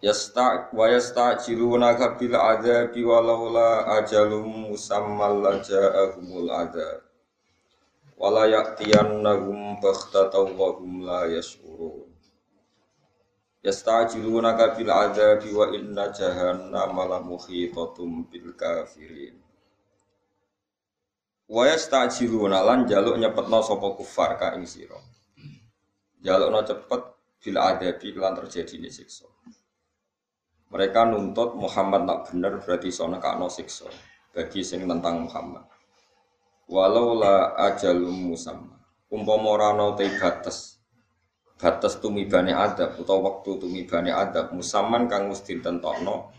Yasta wa yasta'jilunaka bil adzabi walaula ajalum musammal laja'ahumul adzab. Wala ya'tiyannahum baghtatan wa hum la yash'urun. Yasta'jilunaka bil adzabi wa inna jahannama la muhitatum bil kafirin. Wa yasta'jiluna lan jaluk nyepetno sapa kufar ka ing sira. Jalukno cepet bil adabi lan terjadi siksa. Mereka nuntut Muhammad nak bener berarti sono kakno siksa bagi sing tentang Muhammad. Walau la ajalum musamma. Umpama ora ana te batas batas tumibane adab utawa waktu tumibane adab. Musaman kang mesti ditentokno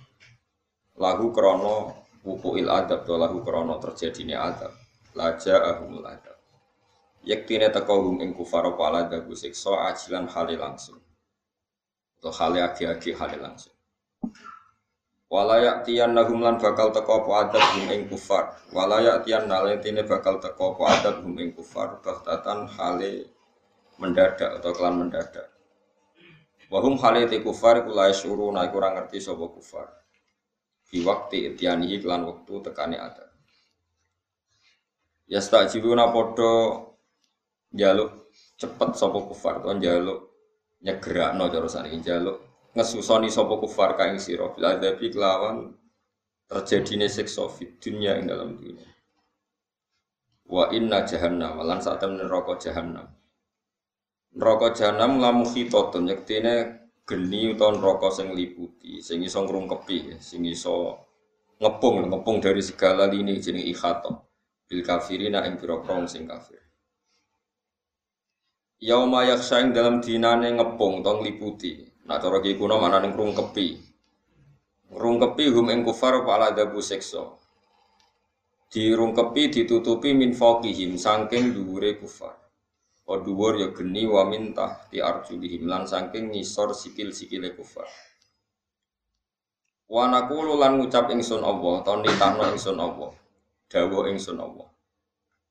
lahu krana wukuil adab to lahu krana terjadine adab. Laja ahumul adab. Yektine teko hum ing kufar apa adab siksa ajilan hale langsung. Atau hale agi-agi hale langsung Walayak tian nahum lan bakal teko apa adab hum ing kufar. Walayak tian naletine bakal teko apa adab hum ing kufar. Bahtatan hale mendadak atau kelan mendadak. Wahum hale te kufar kula syuru na kurang ngerti sapa kufar. Di waktu itianihi kelan waktu tekane adab. Ya stajibuna podo jaluk cepet sapa kufar kon jaluk nyegerakno cara saniki jaluk ngesusoni sapa kufar kaing sira. Bil adabi kelawan terjadine siksa fid dunya ing dalam dunia wa inna jahannam lan sak temen neraka jahannam. Neraka jahannam lamu khitatun yektene geni utawa neraka sing liputi sing iso ngrungkepi sing iso ngepung ngepung dari segala lini jeneng ikhata bil kafirina ing pira-pira sing kafir. Yauma yaksha ing dalam dinane ngepung tong liputi Nah cara ki kuno mana ning rungkepi. Rungkepi hum ing kufar pala dabu sekso. Dirungkepi ditutupi min faqihim saking dhuwure kufar. O dhuwur ya geni wa min tahti arjulihim lan saking ngisor sikil-sikile kufar. Wa naqulu lan ngucap ingsun Allah, ta nitahno ingsun Allah. Dawuh ingsun Allah.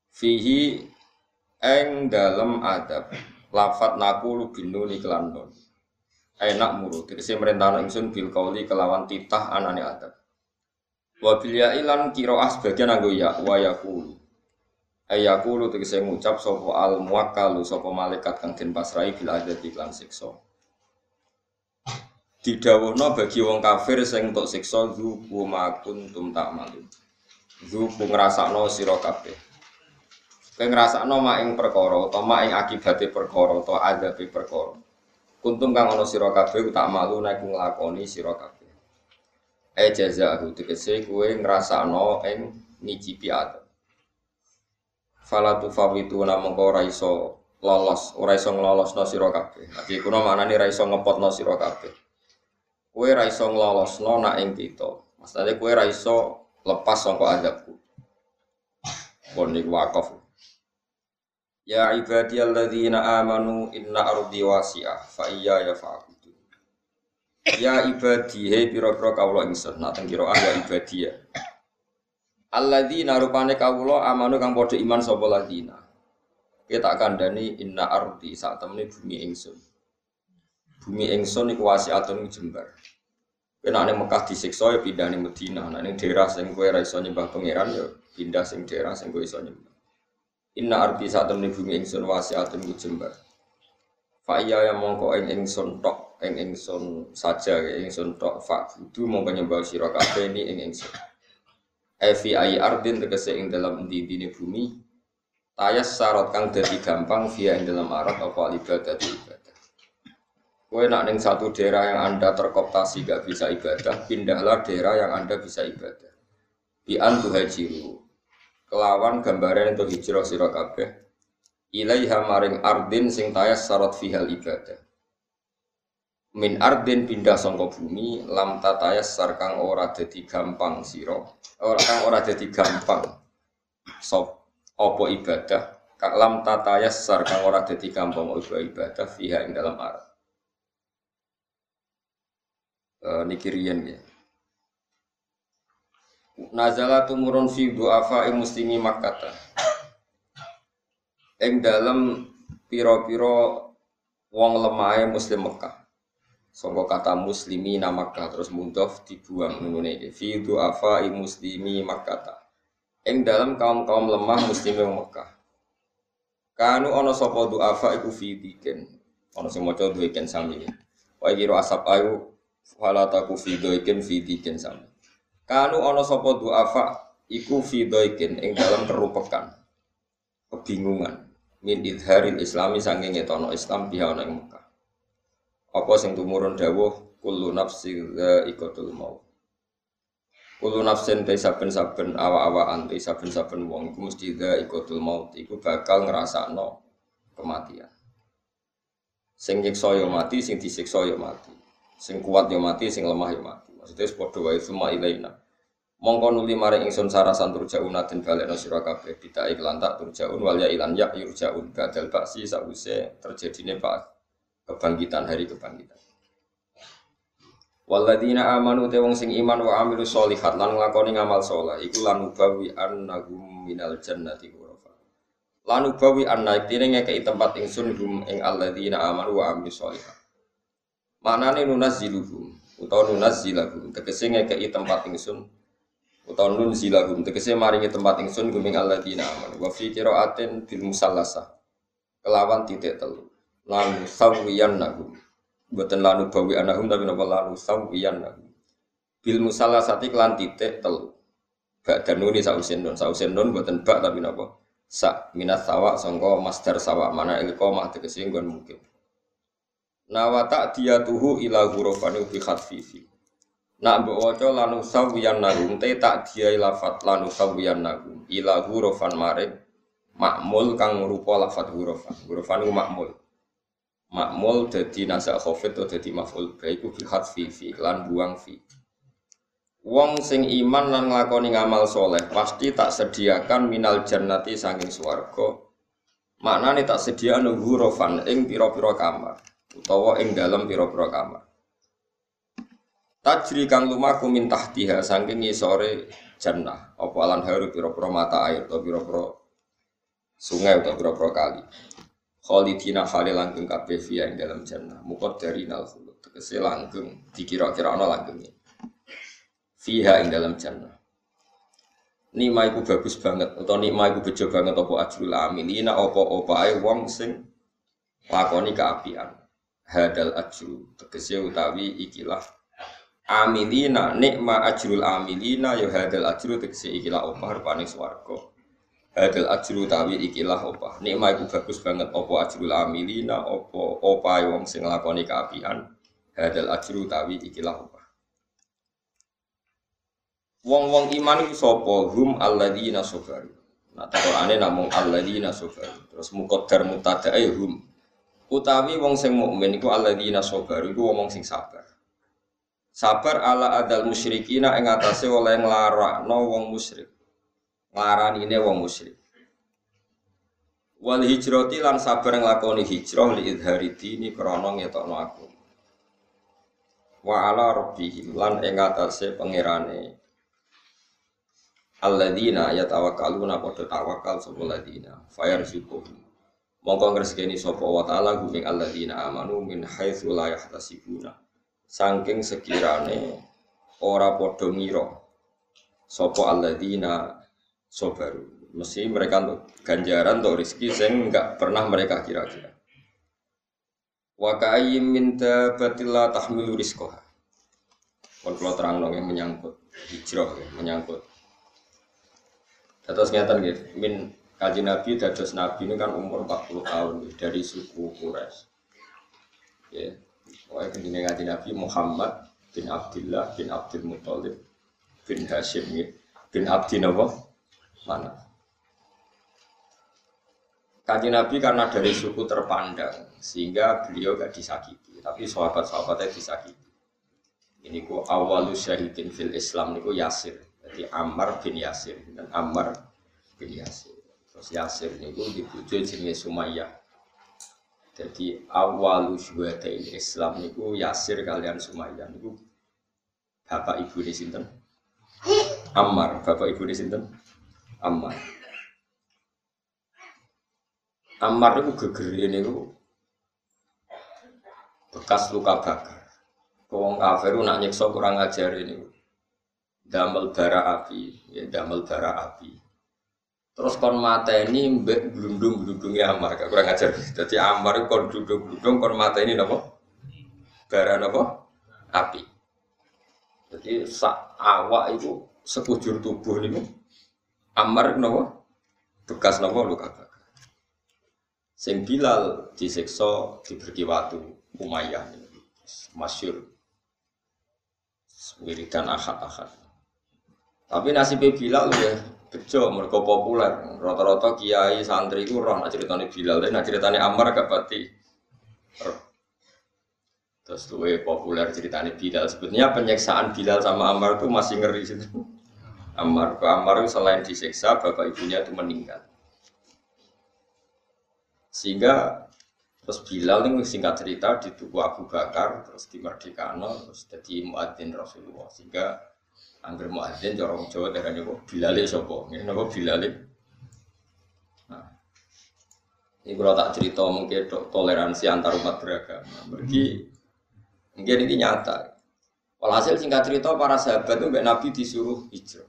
Fihi eng dalem adab lafat nakulu binuni kelan enak muru tegese merintahno ingsun bil kauli kelawan titah anane adab. Wa bil ya ilan qiraah sebagian anggo ya wa yaqulu. Ayakulu tegese ngucap sapa al muwakkalu sapa malaikat kang den pasrai bil adab iklan siksa. Didhawuhna bagi wong kafir sing entuk siksa zuku makun tum tak malu zuku ngrasakno sira kabeh. Kowe ngrasakno mak ing perkara utawa mak ing akibate perkara utawa adabe perkara Kuntum kang ana sira kabeh tak malu nek nglakoni sira kabeh. E jazaa'u tegese kowe ngrasakno ing ngicipi adab. Fala tufawitu namangka ora iso lolos, ora iso nglolosno sira kabeh. Lagi kuna maknane ora iso ngepotno sira kabeh. Kowe ora iso nglolosno nak ing kita. Maksudnya kowe ora iso lepas sangka adabku. Pon niku wakaf. Ya ibadiyalladzina amanu inna ardi wasi'ah fa iya ya fa'budu. Ya ibadi he pira-pira kawula ingsun nak teng kira ya ibadiya. Alladzina rupane kawula amanu kang padha iman sapa ladina. Kita kandhani inna ardi sak temene bumi ingsun. Bumi ingsun iku wasi'atun jembar. Kena ning Mekah disiksa ya pindah ning Madinah. Nah ning daerah sing kowe ra iso nyembah pangeran ya pindah sing daerah sing kowe iso nyembah. Inna arti saat temen bumi ingsun wasiatun ku jembar. Fa yang mongko ing ingsun tok ing ingsun saja ingsun tok fa kudu mongko nyembah sira kabeh ni ing ingsun. Evi ai ardin tegese ing dalam endi bumi tayas sarot kang dadi gampang via ing dalam arat apa ibadah ibadah. Kowe nak ning satu daerah yang Anda terkoptasi gak bisa ibadah, pindahlah daerah yang Anda bisa ibadah. Bi antu hajiru kelawan gambaran itu hijrah sira kabeh. Ilaiha maring ardin sing tayas sarot fihal ibadah. Min ardin pindah sangka bumi lam tatayas sarkang ora dadi gampang sira ora kang ora dadi gampang. Sop apa ibadah? Kang lam tatayas sarkang ora dadi gampang apa ibadah? Fiha ing dalam ard uh, niki riyen ya Nazala tumurun fi du'afa muslimi Makkah. Ing dalam piro-piro wong lemahe muslim Mekah. Sangka kata muslimi nama Makkah terus mundof dibuang ngene iki. Fi du'afa muslimi Makkah. Ing dalam kaum-kaum lemah muslim Mekah. Kanu ana sapa du'afa iku fi diken. Ana sing maca duiken sami. Wa kira asap ayu wala taku fi duiken fi diken sami. Kanu ana sapa du'afa iku fi ing dalam kerupekan, kebingungan min idharil islami saking ngetono Islam biha ana ing Mekah. Apa sing tumurun dawuh kullu nafsi ikotul mau. Kullu nafsin te saben-saben awa-awaan te saben-saben wong iku mesti ikotul maut iku bakal ngrasakno kematian. Sing nyiksa ya mati, sing disiksa ya mati. Sing kuat ya mati, sing lemah ya mati. Maksudnya padha wae semua ilaina mongko nuli maring ingsun sarasan turjaun aden balekno sira kabeh bita iklan tak turjaun wal ya ilan ya yurjaun badal baksi sause terjadine pak kebangkitan hari kebangkitan Waladina amanu te wong sing iman wa amilu solihat lan nglakoni ngamal saleh iku lan ubawi annahum minal jannati ghurafa. Lan ubawi anna iktine ngekei tempat ingsun hum ing alladzina amanu wa amilu solihat. Manane nunazziluhum utawa nunazzilahum tegese ngekei tempat ingsun utawa nun zilahum. Tegese maringi tempat ingsun guming alladzina amanu. Wa fi qiraatin bil musallasa kelawan titik telu. Lan sawiyan nagum boten lanu bawi anahum tapi napa lanu sawiyan nagum bil musallasati kelan titik telu. Bak dan nuni sausen nun. Sausen nun boten bak tapi napa? Sa minat sawa sangka masdar sawa mana ilqomah tegese nggon mungkin. Nawata dia tuhu ila hurufani bi khatfifi Nak mbok waca lanu sawiyan nagum te tak dia lafat lanu sawiyan nagum ila hurufan maring makmul kang rupa lafat hurufan. Hurufan iku makmul. Makmul dadi nasak khafid atau dadi maf'ul baiku fi hadfi fi lan buang fi. Wong sing iman lan nglakoni ngamal soleh pasti tak sediakan minal jannati saking swarga. Maknane tak sediakno hurufan ing pira-pira kamar utawa ing dalam pira-pira kamar. Tajri kang lumaku min tahtiha saking ngisore jannah apa alan haru pira-pira mata air atau pira-pira sungai atau pira-pira kali. Khalidina hale langgeng kabeh fiya ing dalam jannah. dari nal khulud. Tegese langgeng dikira-kira ana langgenge. Fiha ing dalam jannah. Nima iku bagus banget atau nima iku bejo banget apa ajrul amilina apa opae wong sing lakoni keapian. Hadal ajru tegese utawi ikilah amilina nikma ajrul amilina ya hadal ajru tegese ikilah opah rupane swarga hadal ajru tawi ikilah opah nikma iku bagus banget opo ajrul amilina opo opah wong sing nglakoni kaapian hadal ajru tawi ikilah opah Wong-wong iman itu sopo hum alladzina sabaru. Nah, Qur'ane namung alladzina sabaru. Terus muqaddar mutadae hum. Utawi wong sing mukmin iku alladzina sabaru iku wong sing sabar. Sabar ala adal musyrikina ing atase oleh nglarakno wong musyrik. Nglaranine wong musyrik. Wal hijrati lan sabar nglakoni hijrah li idhari dini krana ngetokno aku. Wa ala rabbihim lan ing atase pangerane alladzina yatawakkaluna padha tawakal sapa ladina fayarzuquhum mongko ngresgeni sapa wa taala guming alladzina amanu min haitsu la yahtasibuna saking sekirane ora padha ngira sapa alladzina sabaru. Mesti mereka untuk ganjaran untuk rezeki sing enggak pernah mereka kira-kira. Wa ka'ayyim min dabatillah tahmilu rizqaha. Kon kula yang menyangkut hijrah ya, menyangkut. Terus ngeten gitu, min kaji Nabi dados Nabi ini kan umur 40 tahun dari suku Quraisy. Ya, Pokoknya begini ngaji Nabi Muhammad bin Abdullah bin Abdul Muthalib bin Hashim bin Abdi Nawa mana? Kanjeng Nabi karena dari suku terpandang sehingga beliau gak disakiti, tapi sahabat-sahabatnya disakiti. Ini ku awalus syahidin fil Islam niku Yasir. Jadi Ammar bin Yasir dan Ammar bin Yasir. Terus Yasir niku dibujuk jenenge Sumayyah. Jadi awalus syuhadain Islam niku Yasir kalian Sumayyah niku bapak ibu di sinten? Ammar, bapak ibu di sinten? Ammar. Ammar geger ini bekas luka bakar. Wong kafir nak nyiksa kurang ajar ini. Damel bara api, ya damel bara api. Terus kon mata ini mbek glundung glundungnya Ammar, gak kurang ajar. Jadi Ammar kon glundung glundung kon mata ini nopo? Bara nopo? Api. Jadi sak awak itu sekujur tubuh ini Ammar nopo? Bekas nopo luka bakar. Sing Bilal disiksa diberi watu Umayyah masyur wiridan akad-akad tapi nasibnya Bilal ya bejo mereka populer. Rata-rata kiai santri itu roh nak ceritanya Bilal. Nak ceritanya Ammar gak pati terus luwe populer ceritanya Bilal. Sebetulnya penyeksaan Bilal sama Ammar itu masih ngeri sih Ammar Ammar itu selain disiksa bapak ibunya itu meninggal. Sehingga terus Bilal ini singkat cerita di tuku Abu Bakar terus di Merdekano terus jadi muadzin Rasulullah. Sehingga angger muadzin corong Jawa dengan kok Bilal sopo ini nopo Bilal nah. Ini kalau tak cerita mungkin toleransi antar umat beragama. Bagi mungkin ini nyata. Walhasil singkat cerita para sahabat itu Nabi disuruh hijrah.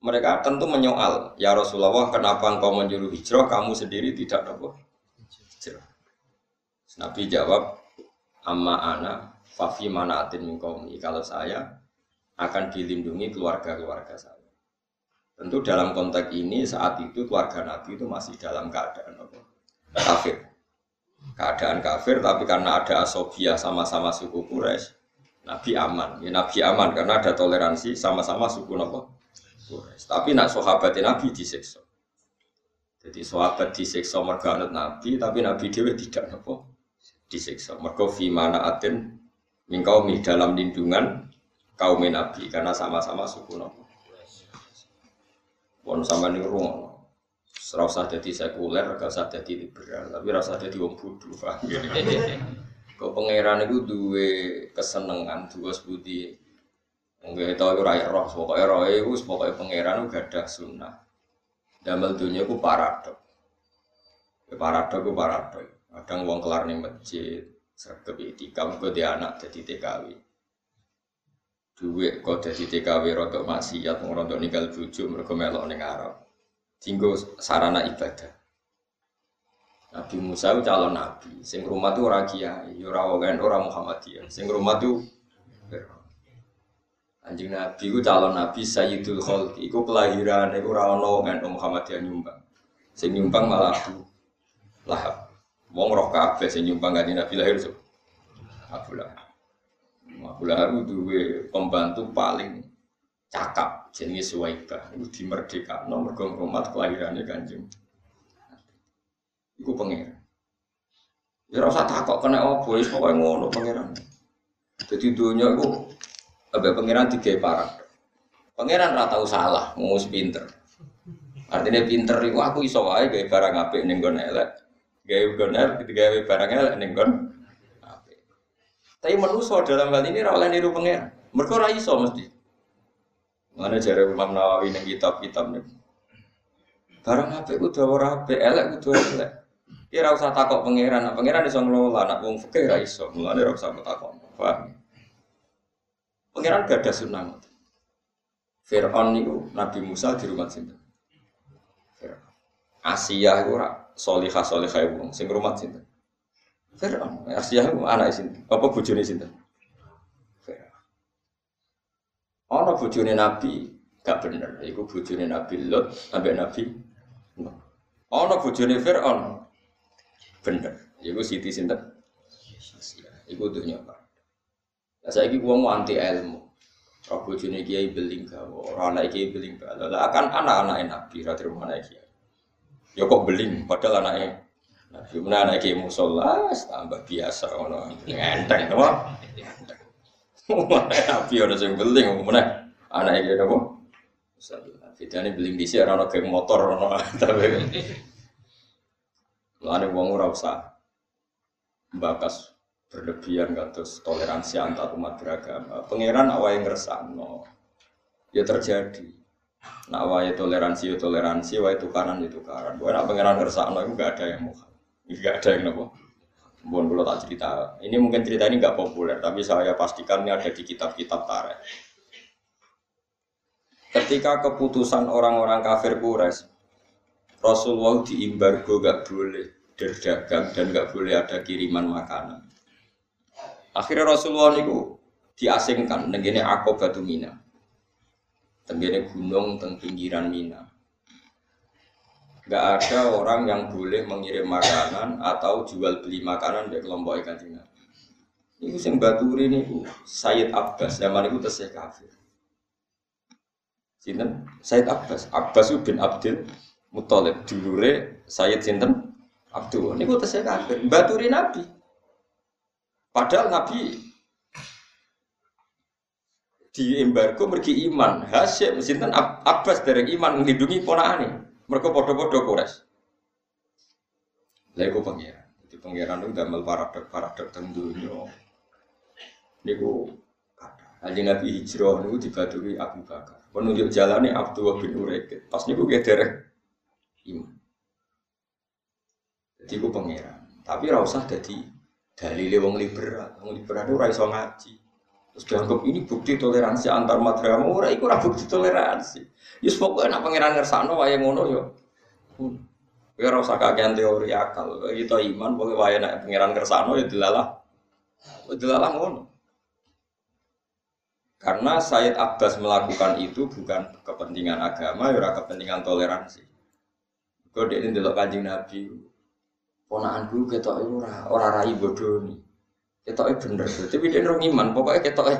Mereka tentu menyoal, ya Rasulullah, kenapa engkau menyuruh hijrah, kamu sendiri tidak apa? Hijrah. Nabi jawab, amma ana fafi mana atin mingkomi. Kalau saya akan dilindungi keluarga-keluarga saya. Tentu dalam konteks ini saat itu keluarga Nabi itu masih dalam keadaan apa? Kafir. Keadaan kafir, tapi karena ada asobia sama-sama suku Quraisy, Nabi aman. Ya, Nabi aman karena ada toleransi sama-sama suku Nabi Quraisy. Tapi nak sahabat Nabi disiksa. Jadi sahabat disiksa mergo Nabi, tapi Nabi dewe tidak nopo disiksa. Mergo fi mana atin mingkau mi dalam lindungan kaum Nabi karena sama-sama suku nopo. Pon sama nih ruang. Serasa jadi sekuler, gak usah jadi liberal, tapi rasa jadi wong bodoh, paham ya? Kau pangeran itu dua kesenangan, dua sebudi Enggak itu aku raya roh, pokoknya roh itu pokoknya pangeran gak ada sunnah. Damel dunia ku paradok. Ya paradok ku paradok. Kadang uang kelar nih masjid, sergap itikam gue dia anak jadi TKW. Duit kok jadi TKW rotok maksiat, rotok ninggal bujuk, mereka melok ning Arab. Tinggal sarana ibadah. Nabi Musa itu calon nabi, sing rumah tuh ora kiai, ya ora wong ora Muhammadiyah. Sing rumah tuh Anjing Nabi ku calon Nabi Sayyidul Khalqi iku kelahiran iku ora ono kan Muhammadiyah nyumbang. Sing nyumbang malah Abu Lahab. Wong roh kabeh sing nyumbang kanjeng Nabi lahir. Abu Lahab. Abu Lahab duwe pembantu paling cakap jenenge Suwaibah. Iku dimerdekakno mergo ngrumat kelahirane Kanjeng. Iku pangeran. Ya ora usah takok kena opo, wis pokoke ngono pangeran. Jadi dunia itu Abe pangeran tiga parah. Pangeran rata tahu salah, ngus pinter. Artinya pinter itu aku iso wae gawe barang apik ning gone elek. Gawe gone elek gawe barang elek apik. Tapi manusia dalam hal ini ora oleh niru pangeran. Mergo ora iso mesti. Mana jare Imam Nawawi ning kitab-kitab nih. Barang apik kudu ora apik, elek kudu elek. Ya ora usah takok pangeran, pangeran iso ngelola, anak wong fikih ra iso. Mulane ora usah takok. Paham? Pengiran gak ada sunnah. Fir'aun Nabi Musa di rumah sinten. Asia itu ora solihah solihah itu sing rumah sinten. Fir'aun, itu anak sinten. Apa bojone sinten? Fir'aun. Ana bojone Nabi gak bener, iku bojone Nabi Lot sampai Nabi Nuh. Ana bojone Fir'aun bener, iku Siti sinten? Iku dunya saya ini uang anti ilmu. Roh bojone kiai beling gawa, orang anak kiai beling gawa. Lah akan anak-anak nabi ra rumah anak kiai. Ya kok beling padahal anaknya Nabi mana anak kiai musola tambah biasa ngono ngenteng apa? Nabi ada yang beling mana anak kiai apa? Kita ini beling di sini orang kayak motor ono tapi lalu wong ora usah bakas berlebihan kados toleransi antar umat beragama. Pangeran awal yang no, ya terjadi. Nah, wae toleransi ya toleransi, wae tukaran ya tukaran. Wae nak pangeran no itu gak ada yang mau Gak ada yang nopo. Bukan kalau tak cerita. Ini mungkin cerita ini nggak populer, tapi saya pastikan ini ada di kitab-kitab tarikh. Ketika keputusan orang-orang kafir Quraisy, Rasulullah diimbargo gak boleh berdagang dan gak boleh ada kiriman makanan. Akhirnya Rasulullah itu diasingkan tenggene Aqabatu Mina. Tenggene gunung teng pinggiran Mina nggak ada orang yang boleh mengirim makanan atau jual beli makanan dari kelompok ikan Cina. Ini yang baturi ini Sayyid Abbas zaman itu tesih kafir. Sinten Sayyid Abbas. Abbas bin Abdul Muthalib. Dulure Sayyid Sinten Abdul. Ini tesih kafir. Baturi Nabi. Padahal Nabi di embargo pergi iman. Hasyim Sinten Abbas dari iman melindungi ponakane. Mereka podo-podo kures. Lego pangeran. Jadi pangeran itu damel paradok paradok tentunya. Niku. Haji Nabi Hijrah niku dibadui Abu Bakar. Penunjuk jalannya Abdullah bin Urekit. Pas niku kayak derek iman. Jadi ku pangeran. Tapi rasa jadi dalile wong liberal. Wong liberal itu raiso ngaji. Terus dianggap ini bukti toleransi antar madrasah. Ora iku ora bukti toleransi. Yus pokoknya nak pangeran ngersano wae ngono yo. Kowe ora usah kakean teori akal. Kita iman pokoknya wae nak pangeran ngersano ya dilalah. Dilalah ngono. Karena Sayyid Abbas melakukan itu bukan kepentingan agama, ya kepentingan toleransi. Kau ini delok kanjeng Nabi, ponaan dulu kita ora ora rai bodoh nih. Ketoknya bener, tapi dia nong iman, pokoknya ketoknya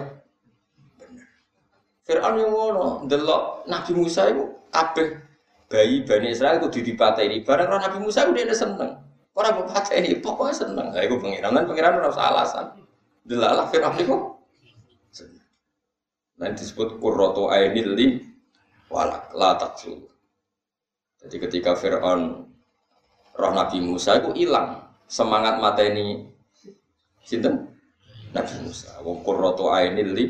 bener. Fir'aun yang ngono, delok Nabi Musa itu kabeh bayi Bani Israel itu ini. Barang orang Nabi Musa itu dia seneng. Orang bapak ini pokoknya seneng. Nah, itu pengiran kan pengiran harus alasan. Delalah Fir'aun itu. Nanti disebut kurroto ainil li walak la taksul. Jadi ketika Fir'aun roh Nabi Musa itu hilang semangat mata ini Sinten? Nabi Musa. Wong qurratu ainil li.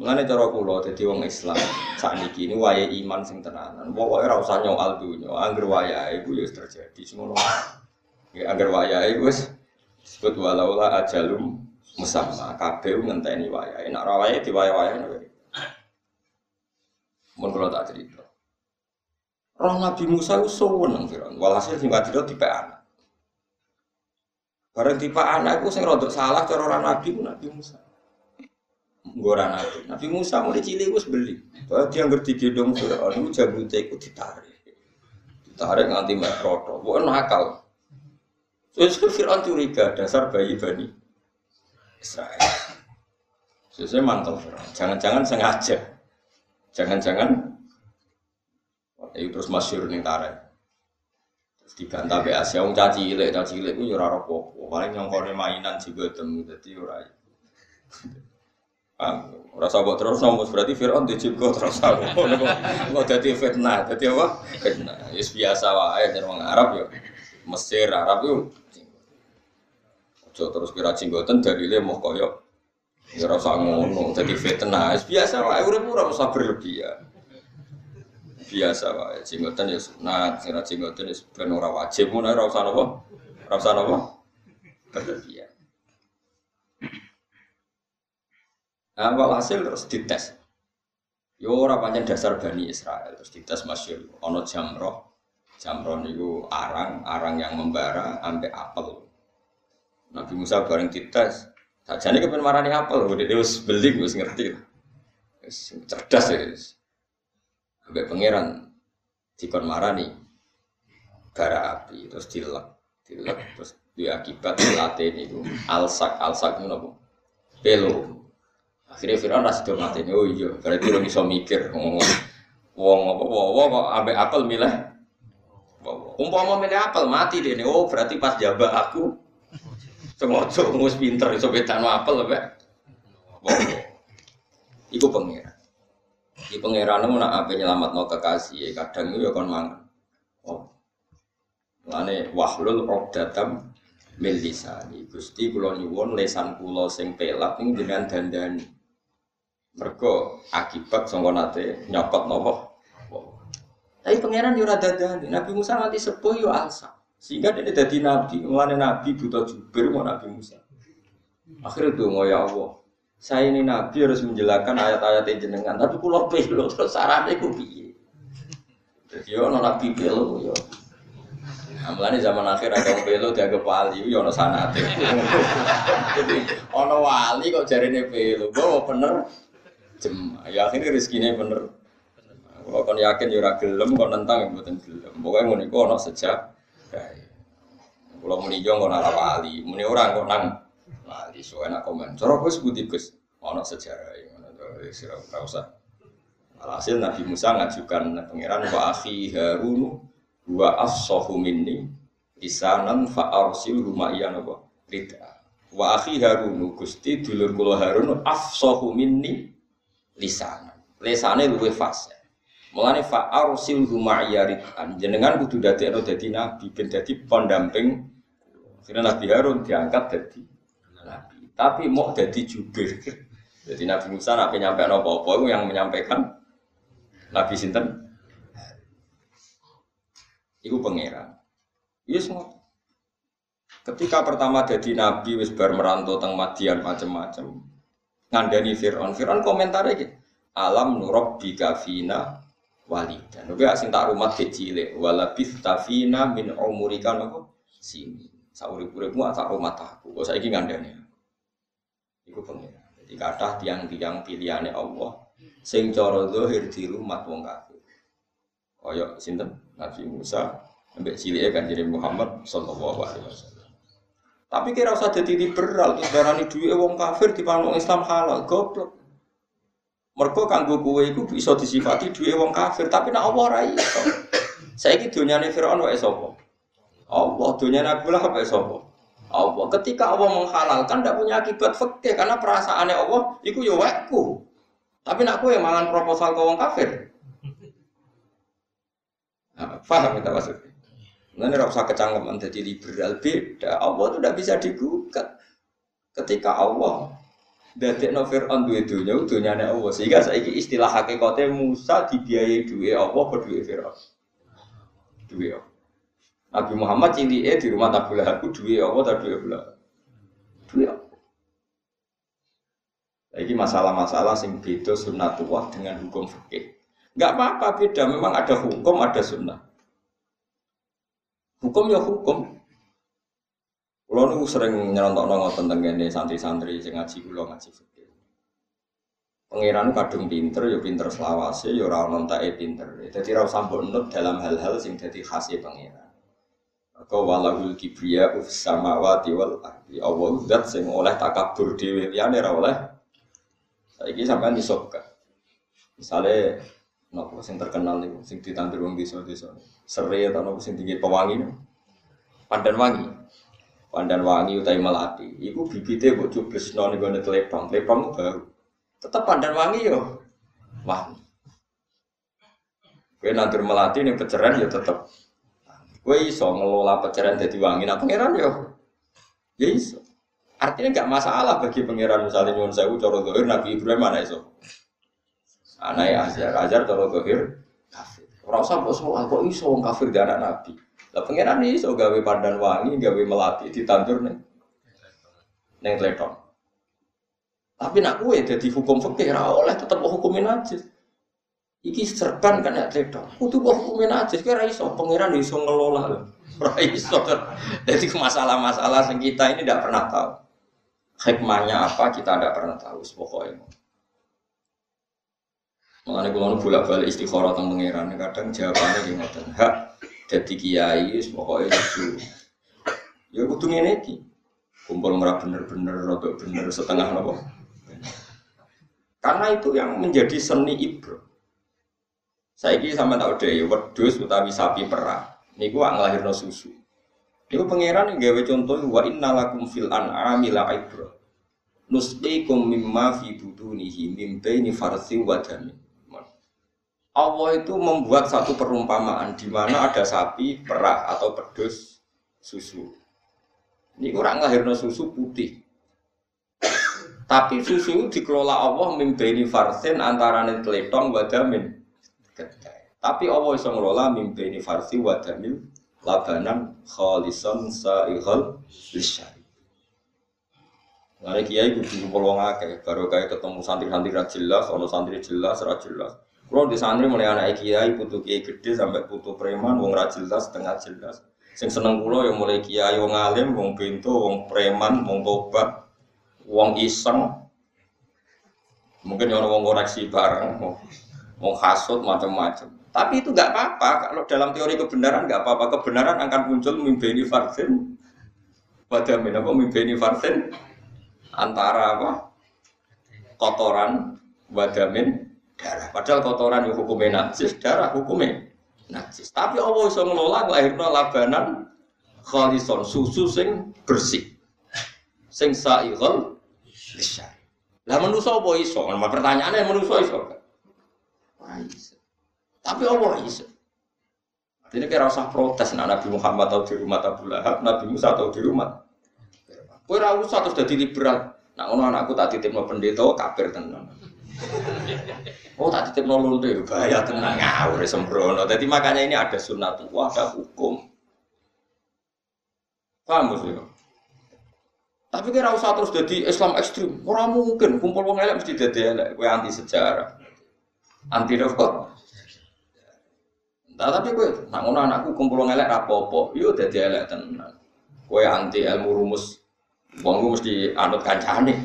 Mulane cara kula dadi wong Islam sakniki ini wayahe iman sing tenanan. Pokoke ora usah nyoal dunya, angger wayahe iku ya terjadi semono. Ya angger wayahe wis disebut walaula ajalum musamma kabeh ngenteni wayahe. Nek ora wayahe diwayah-wayahe. Mun kula tak cerita. Roh Nabi Musa itu seneng Firaun. Walhasil sing wadira tipe anak. Bareng tipe anak sing rodok salah cara orang Nabi ku Nabi Musa. Ngora Nabi. Nabi Musa mau dicili wis beli. Bahwa dia ngerti gedong Firaun itu jambute iku ditarik. Ditarik nganti mek roto. Bukan nakal. Terus Firaun curiga dasar bayi Bani Israel. Sesuai mantap Firaun. Jangan-jangan sengaja. Jangan-jangan itu terus masyur nih tarik dibantah be Asia wong caci cilik caci cilik ku yo ora apa-apa. Paling nyongkone mainan juga temu dadi ora buat terus nomor berarti Fir'aun juga terus aku. Nggak jadi fitnah jadi apa? Fitnah. Ya biasa wae dari orang Arab yo Mesir Arab yo Ojo terus kira jenggoten dari le mau koyo ya rasa ngono jadi fitnah. Biasa wae urip ora usah berlebihan biasa wae jenggoten ya sunat sing ra jenggoten ya ben ora wajib ngono ora usah napa ora usah napa berlebihan Nah, hasil terus dites. Yo ora pancen dasar Bani Israel terus dites masyhur ana jamroh. Jamroh niku arang, arang yang membara ambek apel. Nabi Musa bareng dites. Sajane kepen marani apel, dia wis beli wis ngerti. Wis cerdas ya. Sampai pangeran dikon marani bara api terus dilek, dilek terus dia akibat latih itu alsak alsak itu nopo pelo. Akhirnya Fir'aun rasa do mati oh iya berarti lo bisa mikir ngomong Wong apa wawa kok ambek apel. Wawa. Umpama milih apel mati deh Oh berarti pas jabak aku sengaja ngus pinter iso bedano apel. Wawa. Iku pengira. Di pangeran itu nak apa nyelamat no kekasih, kadang itu ya kon mangan. Oh, Lane wahlul min lisani. Gusti kula nyuwun lesan kula sing pelat ning jenengan dandani. Mergo akibat sangka nate nyopot napa? Tapi pangeran yo ora. Nabi Musa nanti sepuh yo alsa. Sehingga dia jadi nabi, mulane nabi buta jubir mau Nabi Musa. Akhirnya tuh ya Allah, saya ini nabi harus menjelaskan ayat-ayat jenengan, tapi pulau pelo terus sarannya ku piye? Yo nabi pelo yo. Amalane zaman akhir ada yang pelo dianggap wali, yo ono sanate. Jadi ono wali kok jarine pelo, bawa bener jem. Ya akhirnya rezekinya bener. Kalau kon yakin yo gelem, kon nentang yang mboten gelem. Pokoke ngono iku ono sejak. Kalau muni yo ngono wali, muni orang kok nang Wali so enak komen. Cara Gus budi ono sejarah ngono to sira ora usah. Alhasil Nabi Musa ngajukan pangeran wa akhi Harun wa afsahu minni lisanan fa arsil huma iya napa rida. Wa akhi Harun Gusti dulur kula Harun afsahu minni lisanan. Lesane luwih fasih. Mulane fa arsil huma iya ridan. Jenengan kudu dadekno dadi nabi ben dadi pendamping. Akhirnya Nabi Harun diangkat dadi. Tapi mau jadi jubir. Jadi Nabi Musa nabi nyampe nopo apa yang menyampaikan Nabi Sinten. Iku pangeran. Yes semua. Ketika pertama jadi nabi wis bar merantau teng Madian macam-macam. Ngandani Fir'aun. Fir'aun komentarnya gitu. Alam nurab bikafina walidan. Oke, asing tak rumah kecil, walabith tafina min umurika nopo sini. Saurip-uripmu tak rumah tahu. Kok saiki ngandani. Iku pengira. Jadi kata tiang-tiang pilihannya Allah. Sing cara zahir di rumah wong kafir. Kaya sinten Nabi Musa ambek cilike Kanjeng Muhammad sallallahu alaihi wasallam. Tapi kira usah jadi liberal, barani duwe wong kafir di panggung Islam halal, goblok. Mergo kanggo kowe iku bisa disifati duwe wong kafir, tapi nek Allah ora iso. Saiki donyane Firaun wae sapa? Allah, donyane Abu Lahab wae sapa? Allah. Ketika Allah menghalalkan tidak punya akibat fakir karena perasaannya Allah itu ya wakku. Tapi nak yang mangan proposal ke wong kafir. Nah, paham kita maksudnya? Nanti tidak usah jadi liberal beda. Allah itu tidak bisa digugat. Ketika Allah dari novir on dua dunia, dunia Allah. Sehingga saya istilah hakikatnya Musa dibiayai dua Allah atau dua Fir'aun. Dua Allah. Nabi Muhammad cili di rumah Abu Lahab dua apa tak dua belah? Dua. Ini masalah-masalah sing beda sunnatullah dengan hukum fikih. Enggak apa-apa beda, memang ada hukum, ada sunnah. Hukum ya hukum. Kulo nu sering nyontok nongol tentang ini santri-santri sing ngaji kulo ngaji fikih. Pangeran kadung pinter, ya pinter selawase, ya ora ono pinter. Jadi ra usah dalam hal-hal sing dadi khasnya pangeran. Kau walahul kibriya uf samawati wal ardi. Allah zat sing oleh takabur dhewe liyane ora oleh. Saiki sampean disopka. Misale nopo sing terkenal niku sing ditandur wong desa-desa. Sere atau nopo sing tinggi pewangi. Pandan wangi. Pandan wangi utai melati. Iku bibite mbok cublesno ning gone telepon. Telepon baru. Tetep pandan wangi yo. Wangi. Kowe nandur melati ning peceran ya tetep Gue iso ngelola pencerahan jadi wangi. Nah pangeran yo, ya iso. Artinya nggak masalah bagi pangeran misalnya nyuwun sewu coro dohir Nabi Ibrahim mana iso. Anak ya ajar, ajar coro dohir kafir. Usah kok semua kok iso wong kafir di anak Nabi. Lah pangeran iso gawe pandan wangi, gawe melati ditandur nih. Neng telepon. Tapi nak kue jadi hukum fikih ora oleh tetep hukumin aja. Iki serban kan ya tedo. Kudu kok hukumin aja, kira iso pangeran iso ngelola. Ora iso. Jadi masalah-masalah yang kita ini tidak pernah tahu. Hikmahnya apa kita tidak pernah tahu pokoknya. Mengenai kulo bolak balik istikharah tentang pangeran. Kadang jawabannya gimana? Hak jadi kiai, pokoknya itu. Ya kudu ngene iki. Kumpul merah bener-bener, rodok bener setengah nopo. Karena itu yang menjadi seni ibro. Saiki sama tak udah ya wedhus utawi sapi perah. Niku nglahirno susu. Niku pangeran yang gawe contoh wa innalakum fil an'ami la ibra. Nusqikum mimma fi budunihi mim baini farsi wa damin. Allah itu membuat satu perumpamaan di mana ada sapi perah atau pedus susu. Ini kurang lahirno susu putih. Tapi susu dikelola Allah mimpeni farsin antara teletong wa damin tapi Allah bisa ngelola mimpi ini farsi wadamil labanan khalisan sa'ihal lisyari. Lalu kiai kudu kumpul akeh, baru kayak ketemu santri-santri ra jelas, ono santri jelas, ra jelas. Kalau di santri mulai anak kiai, putu kiai gede sampai putu preman, wong ra jelas, setengah jelas. Sing seneng kulo yang mulai kiai wong alim, wong pintu, wong preman, wong tobat, wong iseng. Mungkin yang wong koreksi bareng, mau hasut macam-macam. Tapi itu nggak apa-apa. Kalau dalam teori kebenaran nggak apa-apa. Kebenaran akan muncul mimpeni vaksin. Pada apa mimpeni vaksin antara apa? Kotoran, wadamin, darah. Padahal kotoran yang hukumnya najis, darah hukumnya najis. Tapi Allah bisa ngelola lahirnya labanan khalison susu sing bersih. Sing sa'ighal lisyari. Lah manusa apa iso? Nah, pertanyaannya manusa iso iso. Tapi Allah iso. Ini kira usah protes nah Nabi Muhammad atau di rumah Abu Lahab, Nabi Musa atau di rumah. Kowe ora usah terus dadi liberal. Nak ngono anakku tak titipno pendeta kafir tenan. Oh tak titipno lulute bahaya tenan ngawur sembrono. Jadi makanya ini ada sunnatullah, ada hukum. Paham sih? Tapi kira usah terus jadi Islam ekstrim. Orang mungkin kumpul wong elek mesti jadi elek. Kue anti sejarah anti nopo. Nah, tapi gue, nak ngono anakku kumpul ngelek rapopo, yo dadi elek tenan. Gue anti ilmu rumus, gue mesti anut kancane.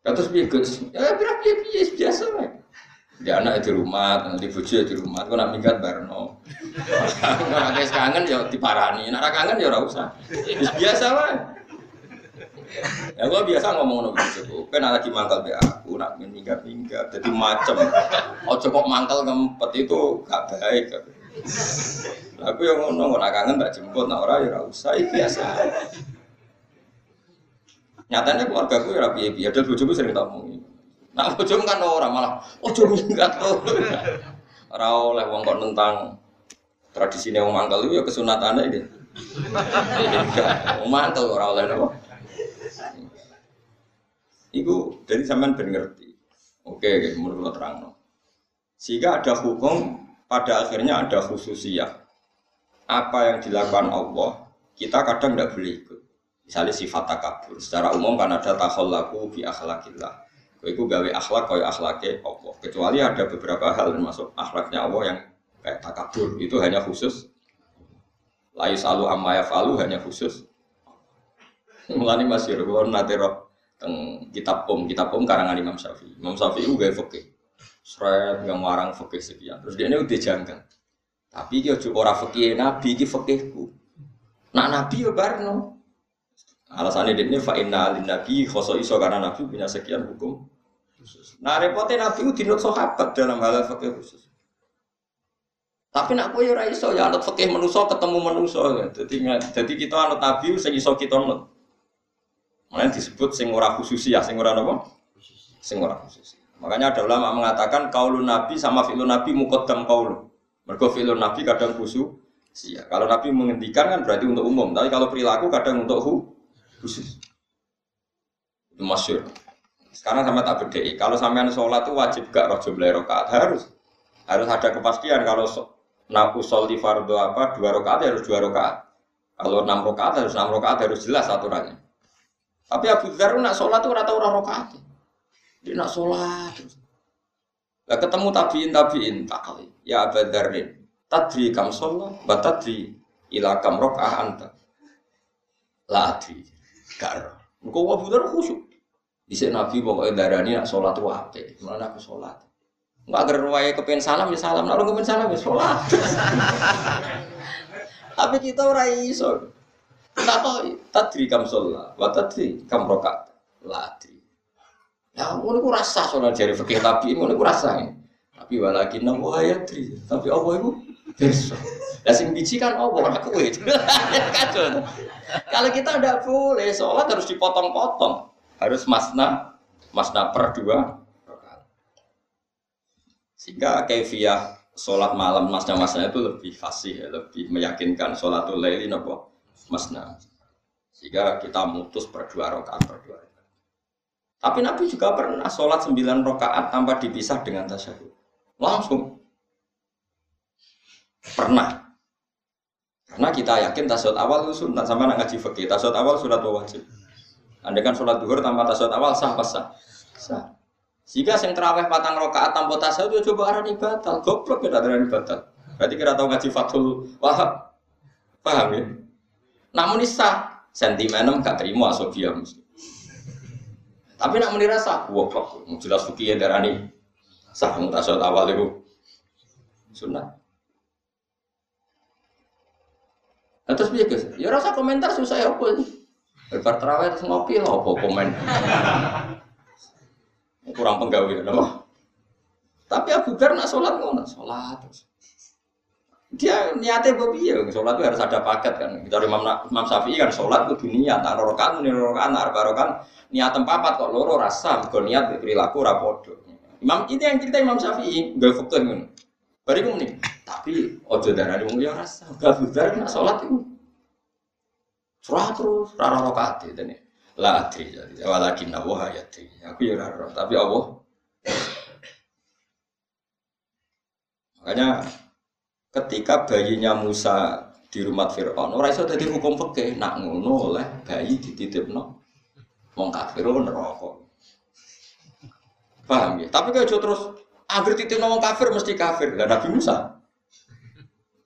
Terus piye? Ya piye piye biasa. Di anak di rumah, nanti bojo di rumah, gue nak minggat barno. Nak kangen ya diparani, nak kangen ya ora usah. Biasa wae. Ya gua biasa ngomong nopo gitu. Kan lagi mangkal be aku, nak minggat minggat. Jadi macem. Oh kok mangkal ngempet itu gak baik. Aku yang ngomong nak kangen tak jemput, nak orang ya usah. Biasa. Nyatanya keluarga gue ya piye Dan bojoku sering tak ngomong. Nah bojomu kan orang malah, coba minggat tuh. Ora oleh wong kok tentang tradisi wong mangkal itu ya kesunatannya ini. Mangkal ora oleh napa. Iku dari zaman ben ngerti. Oke, menurut terang. No. Sehingga ada hukum, pada akhirnya ada khususiyah. Apa yang dilakukan Allah, kita kadang tidak boleh ikut. Misalnya sifat takabur. Secara umum kan ada takhallaku bi akhlakillah. Iku gawe akhlak kaya akhlaknya Allah. Kecuali ada beberapa hal termasuk akhlaknya Allah yang kayak takabur. Itu hanya khusus. Layu salu amma falu hanya khusus. Mulani masih kalau nanti roh teng kitab Om, kitab Om karangan Imam Syafi'i. Imam Syafi'i juga fakih. Seret yang warang fakih sekian. Terus dia ini udah janggal. Tapi dia juga orang fakih Nabi, dia fakihku. Nak Nabi ya barno. Alasannya dia ini fa'inna alin Nabi khoso iso karena Nabi punya sekian hukum Nah repotnya Nabi itu dinut sahabat dalam hal fakih khusus. Tapi nak kowe ora iso ya anut fakih manusa ketemu manusa. Jadi jadi kita anut Nabi sing iso kita anut. Makanya disebut sing ora khususi ya, sing ora napa? Sing ora. Makanya ada ulama mengatakan kaulun nabi sama fi'lun nabi muqaddam kaul. Mergo fi'lun nabi kadang khusus. Ya, kalau nabi menghentikan kan berarti untuk umum, tapi kalau perilaku kadang untuk khusus. Itu masyur. Sekarang sama tak bedai. Kalau sampean sholat itu wajib gak roh jumlah rokaat harus harus ada kepastian kalau naku di fardu apa dua rokaat ya harus dua rokaat. Kalau enam rokaat harus enam rokaat harus jelas aturannya. Tapi Abu Dhar nak sholat tuh rata orang rokaat. Dia nak sholat. Lah ketemu tabiin tabiin tak kali. Ya Abu Dharin. Tadri kam sholat, batadri ila kam rokaah anta. La adri. Engkau Abu Dhar khusyuk. Bisa Nabi pokoknya darani nak sholat tuh apa? Mana aku sholat. Enggak agar ruwaya kepen salam ya salam, nak kepen salam ya sholat. Tapi kita orang iso. Tahu, tadri kam sholat, wa tadri kam rokat, ladri. Ya, ngono ku rasa sholat jari fikih tapi ngono ku rasa. Tapi walakin nawa ayatri. Tapi apa itu? Besok. Lah sing biji kan apa ora kowe. Kacau. Kalau kita tidak boleh sholat harus dipotong-potong. Harus masna, masna per dua Sehingga kefiah sholat malam masna-masna itu lebih fasih, lebih meyakinkan sholatul laili nopo masna. Sehingga kita mutus per dua rakaat per dua rakaat. Tapi Nabi juga pernah sholat sembilan rakaat tanpa dipisah dengan tasyahud. Langsung. Pernah. Karena kita yakin tasawuf awal itu sunat sama ngaji fikih. Tasawuf awal surat wajib. Anda kan sholat duhur tanpa tasawuf awal sah pas sah. Sah. Jika sing terawih patang rokaat tanpa tasawuf itu coba arani batal. Goblok ya arani batal. Berarti kira tahu ngaji Fathul Wahab. Paham ya? Namun sah. Sentimenem gak terima asobia mesti. Tapi nak menira sah. Goblok. Jelas fikih ya darani sah tasawuf awal itu sunat. Nah, terus guys, ya rasa komentar susah ya apa ini. Terawih terus ngopi lah apa komen. Kurang penggawe nama. Tapi Abu Bakar nak sholat ngono, sholat terus. Dia niatnya babi ya, sholat itu harus ada paket kan. Kita Imam Imam Syafi'i kan sholat itu dunia, tak rokan, nih rokan, arba rokan, niat tempat kok loro rasa, kalau niat perilaku rapodo. Imam itu yang cerita Imam Syafi'i, gak faktor ngono. Bariku nih, tapi ojo darah di mulia rasa, gak budar nak sholat itu. Surah terus, rara itu nih. La adri jadi, walakin Allah ayatri. Aku ya rara, tapi Allah. Makanya ketika bayinya Musa di rumah Fir'aun, orang itu jadi hukum peke, nak ngono oleh bayi dititip no, mau kafir neraka. Paham ya? Tapi kalau terus Akhir titik ngomong kafir mesti kafir. Lah Nabi Musa.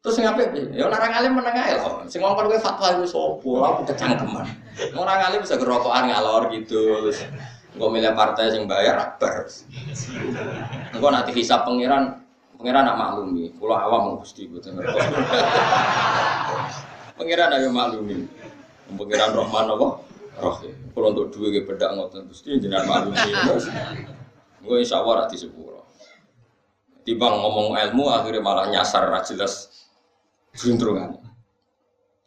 Terus ngapain? Ya orang alim meneng ae lho. Sing ngomong kowe fatwa iku sapa? Aku kecangkeman. Orang alim bisa gerokokan ngalor gitu. Terus engko milih partai sing bayar akbar. Engko nanti hisab pangeran pangeran nak maklumi. Kula awam Gusti boten ngerti. Pangeran ayo maklumi. Pangeran Rahman apa? Rahim. Kalau untuk dua ke bedak ngoten Gusti jenengan maklumi. Gue insya Allah rati sepuluh. Timbang ngomong ilmu akhirnya malah nyasar jelas juntrungan.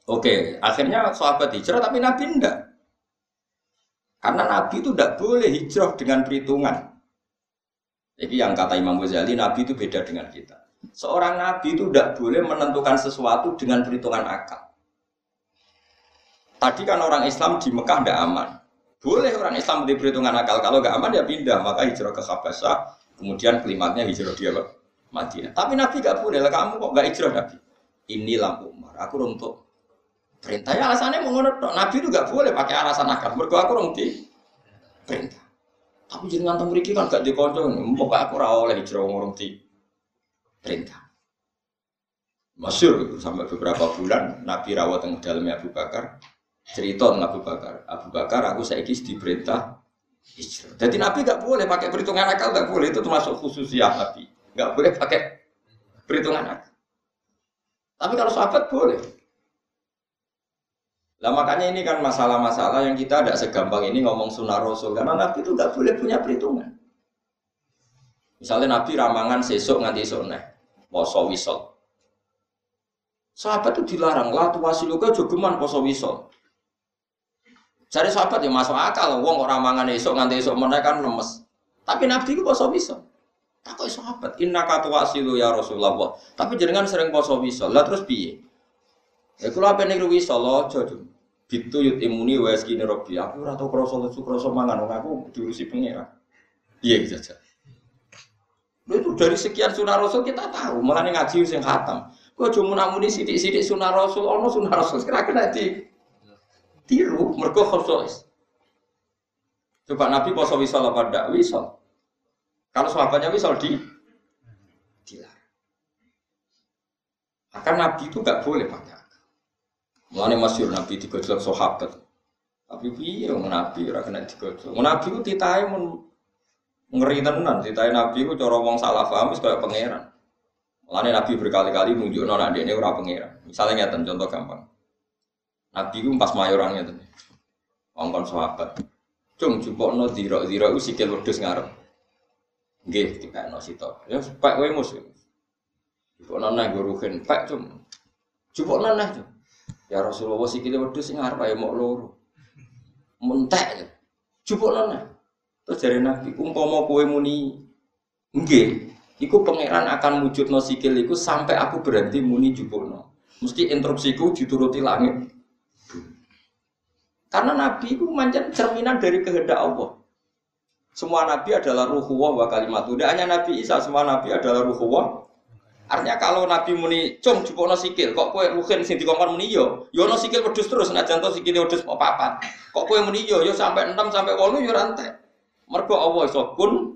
Oke, akhirnya sahabat hijrah tapi Nabi enggak. Karena Nabi itu tidak boleh hijrah dengan perhitungan. Jadi yang kata Imam Ghazali, Nabi itu beda dengan kita. Seorang Nabi itu tidak boleh menentukan sesuatu dengan perhitungan akal. Tadi kan orang Islam di Mekah tidak aman. Boleh orang Islam di perhitungan akal. Kalau nggak aman ya pindah. Maka hijrah ke Habasyah, Kemudian kelimatnya hijrah dia apa? Madinah. Tapi Nabi gak boleh kamu kok gak hijrah Nabi. Ini lampu Umar. Aku untuk perintahnya alasannya ngono Nabi itu gak boleh pakai alasan akal. Mergo aku di perintah. Tapi jenengan temu mriki kan gak dikonco. Mbok aku ora oleh hijrah ngurung di perintah. Masyur sampai beberapa bulan Nabi rawat yang dalamnya Abu Bakar cerita tentang Abu Bakar. Abu Bakar aku saiki diperintah hijrah. Jadi Nabi nggak boleh pakai perhitungan akal, nggak boleh itu termasuk khususnya Nabi. Nggak boleh pakai perhitungan akal. Tapi kalau sahabat boleh. Lah makanya ini kan masalah-masalah yang kita tidak segampang ini ngomong sunnah Rasul karena Nabi itu nggak boleh punya perhitungan. Misalnya Nabi ramangan sesuk nganti sore, poso wisol. Sahabat itu dilarang lah tuwasiluka jogeman poso wisol. Cari sahabat ya masuk akal, wong orang mangan esok nganti esok mana kan lemes. Tapi Nabi itu poso bisa. Tak kok sahabat, inna katu wasilu ya Rasulullah. Tapi jenengan sering poso bisa. Lah terus piye? Ya kalau apa nih rugi solo jodoh. Bitu yut imuni wes gini robi. Aku rata kroso lesu kroso mangan. Wong aku diurusi pengira. Iya saja. Lu itu dari sekian sunnah rasul kita tahu. Malah ngaji sing khatam. Kau cuma namuni sidik-sidik sunnah rasul. Ono sunnah rasul. Kira kena di tiru mergo khusus. Coba Nabi poso wisol apa ndak? Wisol. Kalau sahabatnya wisol di dilarang. Akan Nabi itu nggak boleh pakai. Mulane masyur Nabi digojlok sahabat. Tapi piye Nabi ora kena digojlok. Nabi itu titahe mun ngeri tenan, titahe Nabi itu cara wong salah paham wis kaya pangeran. Mulane Nabi berkali-kali nunjukno nek ini ora pangeran. Misalnya ngeten contoh gampang. Nabi itu pas mayorannya tuh. Ongkon sahabat. Cung no ziro ziro itu sikil wedhus ngarep. Nggih, dikakno sito. Ya pak kowe mus. Jupuk nana gue rugen, pak cum. Jupuk nana cum. Ya Rasulullah sikile wedhus sing arep ae mok loro. Mentek. Ya. Jupuk nana. Terus dari Nabi, umpama kowe muni nggih, iku pangeran akan wujudno sikil iku sampai aku berhenti muni jupukno. Mesti interupsiku dituruti langit. Karena Nabi itu manjat cerminan dari kehendak Allah. Semua Nabi adalah ruhuwah wa kalimat. Tidak hanya Nabi Isa, semua Nabi adalah ruhuwah. Artinya kalau Nabi muni cung no sikil, kok kue mungkin sing dikongkon muni yo, yo no sikil pedus terus, nah jantung sikil pedus mau papat. Kok kue muni yo, yo sampai enam sampai walu yo rantai. Mergo Allah iso kun.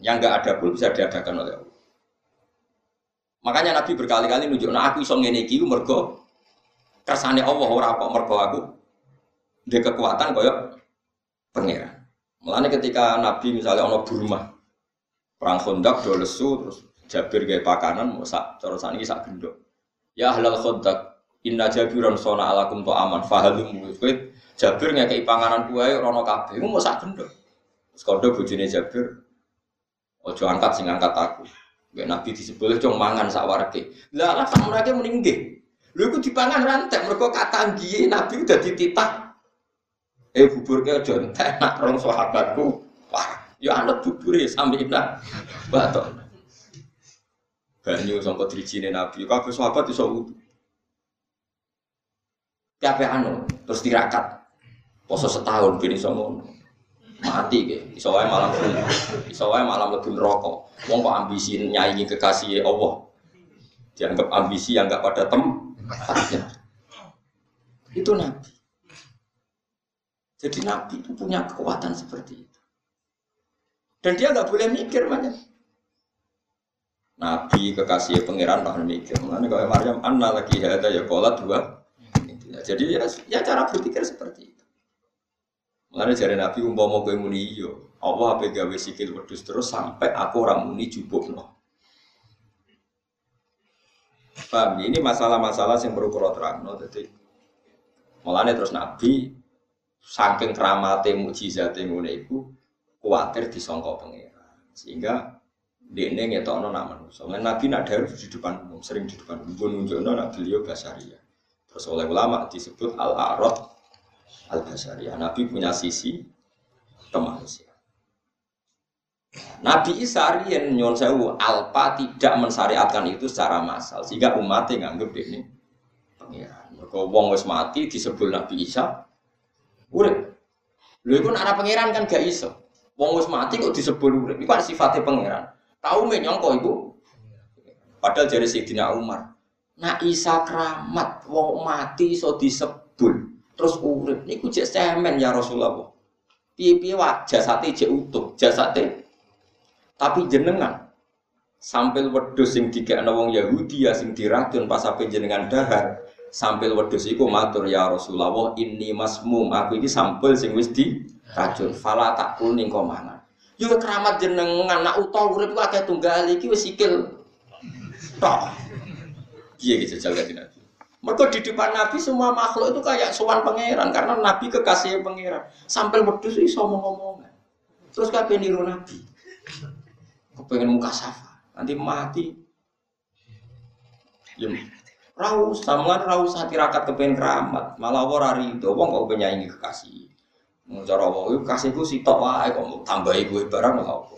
Yang enggak ada pun bisa diadakan oleh Allah. Makanya Nabi berkali-kali nunjuk, nah aku iso ngene iki mergo kersane Allah ora kok mergo aku dia kekuatan koyok pangeran. Mulane ketika Nabi misalnya ono Burma perang Khandaq do lesu terus Jabir gawe pakanan mau sak cara sakniki sak gendok. Ya ahlal Khandaq inna jabiran sona alakum to aman fahalum kowe Jabir ngekeki panganan kuwe rono kabeh mau sak gendok. Terus bojone Jabir ojo angkat sing angkat aku. Gak Nabi di sebelah mangan sak warke. Lah lah sak mereka mending Lha iku dipangan rantek mergo katanggihe Nabi udah dititah Eh buburnya aja entek nak rong sahabatku. Wah, ya anut bubure sampe nak batok. Banyu sangka drijine Nabi, kabeh sahabat iso wudu. Kabeh anu terus tirakat. Poso setahun ben iso ngono. Mati ke, iso wae malam iso wae malam lebih neraka. Wong kok ambisi nyaingi kekasih Allah. Dianggap ambisi yang enggak pada tem. Itu Nabi. Jadi Nabi itu punya kekuatan seperti itu. Dan dia nggak boleh mikir banyak. Nabi kekasih pangeran tak mikir. Mana kalau Maryam anna lagi ada ya kolat dua. Jadi ya, ya cara berpikir seperti itu. Mulanya dari Nabi umpama kowe muni iya, Allah apa gawe sikil terus sampai aku ora muni jubukno. Paham? Ini masalah-masalah yang perlu kalau terang. No? Jadi, terus Nabi saking keramate mukjizate ngene kuatir disangka pangeran. Sehingga dene ngetokno nak manusa. Lan Nabi nak dawuh di depan umum, sering di depan umum nunjukno nak beliau basaria. Terus oleh ulama disebut al-arad al-basaria. Nabi punya sisi kemanusiaan. Nabi Isa riyen nyon sewu alpa tidak mensyariatkan itu secara massal sehingga umatnya nganggep ini pangeran. Mergo wong wis mati disebut Nabi Isa urip. Lho iku nek pangeran kan gak iso. Wong wis mati kok disebut urip. Iku sifatnya pangeran. Tahu menyangka ibu. Padahal dari Sayyidina Umar. Nak isa keramat wong mati iso disebul terus urip. Niku jek semen ya Rasulullah. Piye-piye wae jasate jek utuh, jasate tapi jenengan sambil wedhus sing dikekno wong Yahudi ya sing diracun pas sampai jenengan dahar Sampil wedhus iku matur ya Rasulullah ini masmum aku ini sampel sing wis di racun fala tak kuning kok mangan yo keramat jenengan nak utawa urip ku akeh tunggal iki wis sikil tok piye gitu jaga Nabi mereka di depan Nabi semua makhluk itu kayak sowan pangeran karena Nabi kekasih pangeran. Sampel wedhus iso ngomong Terus kabeh niru Nabi. Kepengen muka safa, nanti mati. Ya, Rau samuan rau usah tirakat kepen keramat, malah ora rido wong kok kekasih. Cara wong iku kasihku sitok wae kok tambahi gue barang lho apa.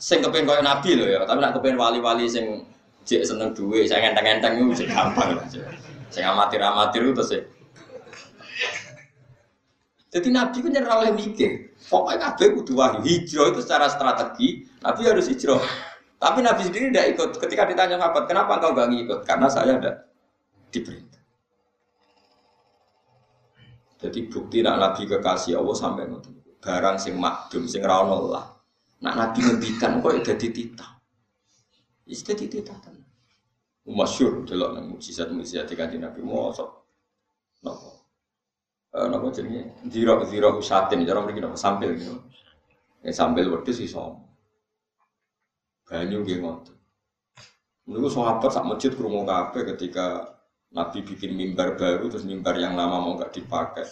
sing kepen koyo nabi lho ya, tapi nak kepen wali-wali sing jek seneng duwe, saya enteng-enteng iku sing gampang lah. Sing amatir-amatir itu terus Jadi Nabi kan nyerah oleh mikir. Pokoknya kabeh kudu wahyu. Hijrah itu secara strategi, Nabi harus hijrah. Tapi Nabi sendiri tidak ikut. Ketika ditanya sahabat, kenapa engkau gak ngikut? Karena saya ada diperintah. Jadi bukti nak Nabi kekasih Allah sampai ngotot. Barang sing makdum, sing rawon lah. Nak Nabi ngendikan kok ada titah. Itu titah tenan. Masyur delok mukjizat di Nabi mosok. Napa? Eh napa jenenge? Zira zira usatin, cara mriki napa sampil gitu. Ya sambil wedhus iso banyu nggih ngoten. Niku sahabat sak masjid krungu kabeh ketika Nabi bikin mimbar baru terus mimbar yang lama mau nggak dipakai.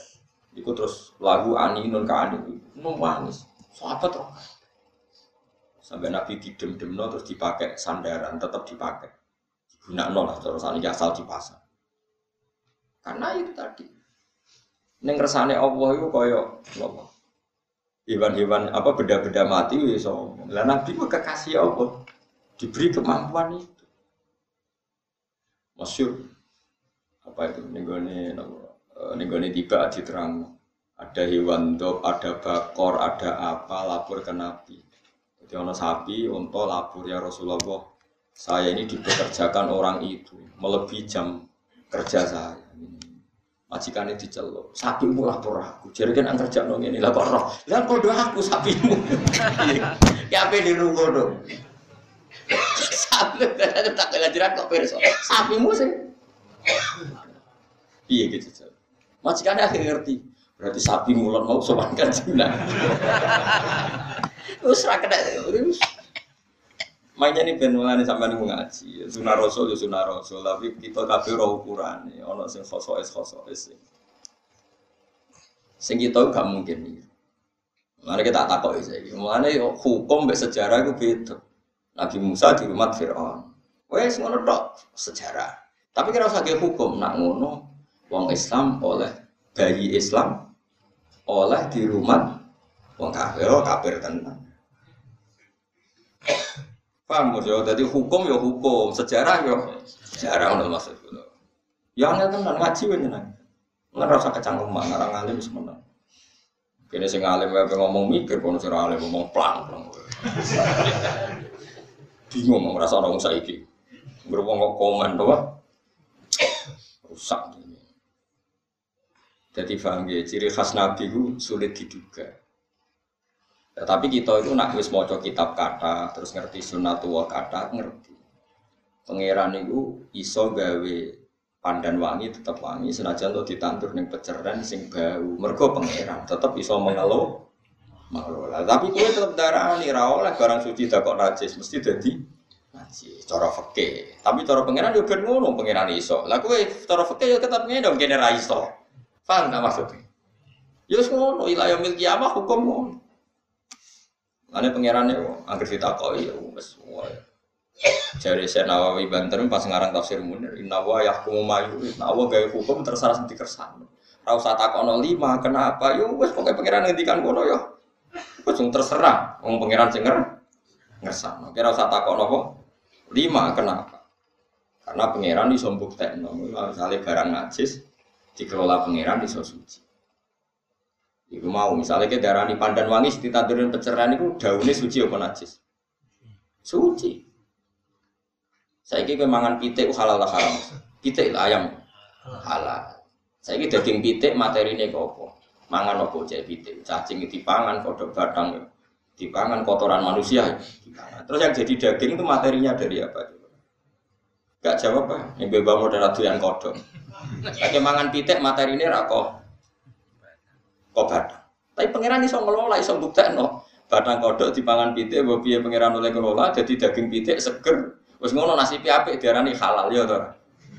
Iku terus lagu aninun ka anin nangis. Sahabat roh. Sampai Nabi didem-demno terus dipakai sandaran, tetap dipakai. Digunakan lah, terus asal dipasang. Karena itu tadi. Neng resane Allah itu kaya Allah. Hewan-hewan apa benda-benda mati wis Lah Nabi ku kekasih Allah. Diberi kemampuan itu. Masyur apa itu? Nenggone eh, nenggone tiba diterang ada hewan dok, ada bakor, ada apa lapor ke Nabi. Jadi ono sapi, untuk lapor ya Rasulullah. Saya ini dipekerjakan orang itu melebihi jam kerja saya. Majikan itu diceluk. Sapi mulah lapor aku jadi kan kerja nong ini lah kok roh? Lah kodo aku sapimu. Ya apa di rumah dong sapi tak ngajaran kok perso sapimu sih iya gitu majikan akhirnya ngerti berarti sapi mulut mau sopan kan jinak terus rakyat terus Makanya ini ben mulane sampean ngaji. Sunah Rasul ya sunah Rasul, tapi kita kabeh roh ukurane. Ana sing khosoes khosoes sing. Sing kita gak mungkin nih. Mulane kita takoki saiki. Mulane hukum mbek sejarah itu beda. Nabi Musa di rumah Firaun. Wes ngono tok sejarah. Tapi kira usah hukum nak ngono wong Islam oleh bayi Islam oleh di rumah wong kafir, oh, kafir tenan. Paham ya? Jadi hukum ya hukum, sejarah ya sejarah ono maksud ngono. Ya angel tenan ngaji wae nyeneng. Ora usah kecangkeman, ora ngalim meneng. Kene sing alim wae ngomong mikir kono sing alim ngomong plang plang. Bingung mau ngerasa orang saiki. Berwong kok komen to, rusak ini. Jadi paham ya, ciri khas Nabi itu sulit diduga. Ya, tapi kita itu nak wis maca kitab kata, terus ngerti sunatullah kata, ngerti. Pangeran itu iso gawe pandan wangi tetap wangi senajan tuh ditandur ning peceran sing bau. Mergo pangeran tetap iso mengelola mengelola. Tapi kue tetap darani ra oleh barang suci tak kok najis mesti jadi najis cara fakih. Tapi cara pangeran yo ben ngono pangeran iso. Lah kue cara fakih yo tetap ngene dong kene ra iso. Paham gak maksudnya? Ya ngono, ilayah milki kiamah hukum ngono. Ane pangerannya angker ditakoi ya wes semua. Jadi saya Nawawi Banten pas ngarang tafsir Munir, Inna wa yahkumu mayu, Inna wa gaya hukum terserah sendiri kersan. Rau usah takono lima, kenapa? Yo wes pokoknya pangeran ngendikan kono yo. Wes terserah, wong pangeran sing ngersan. Kira usah takono apa? Lima, kenapa? Karena pangeran iso mbuktekno, misalnya barang najis dikelola pangeran iso suci. Iku mau misalnya ke darah ini pandan wangi ditandurin pencerahan itu daunnya suci apa najis? Suci. Saya kira mangan pitik halal lah haram. Pitik lah ayam halal. Saya kira daging pitik materi ini apa? Mangan apa jadi pitik? Cacing itu dipangan, kodok batang dipangan kotoran manusia. Terus yang jadi daging itu materinya dari apa? Gak jawab apa? Yang bebas modal yang kodok. Saya mangan pitik materi ini rakoh kok batang. Tapi pangeran iso ngelola, iso no. Batang kodok dipangan pitik, mbok piye pangeran oleh ngelola jadi daging pitik seger. Wis ngono nasi apik diarani halal ya to.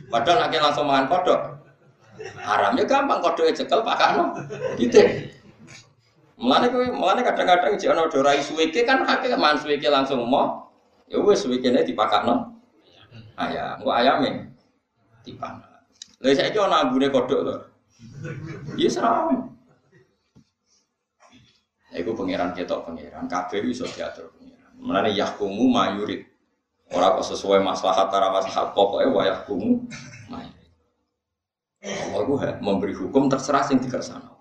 Padahal nek langsung mangan kodok. Haramnya gampang kodoknya cekel pakano pitik. Mulane kowe mulane kadang-kadang jek ana dorai suweke kan akeh mangan suweke langsung mau. Ya wis suwekene dipakakno. Ayam, kok ayame dipangan. Lha saiki ana ambune kodok to. Iya seram. Iku pangeran ketok pangeran, kabeh iso diatur pangeran. Mulane yahkumu mayurid. Ora kok sesuai maslahat tara maslahat pokoke wa yahkumu. Allah itu memberi hukum terserah sing dikersana.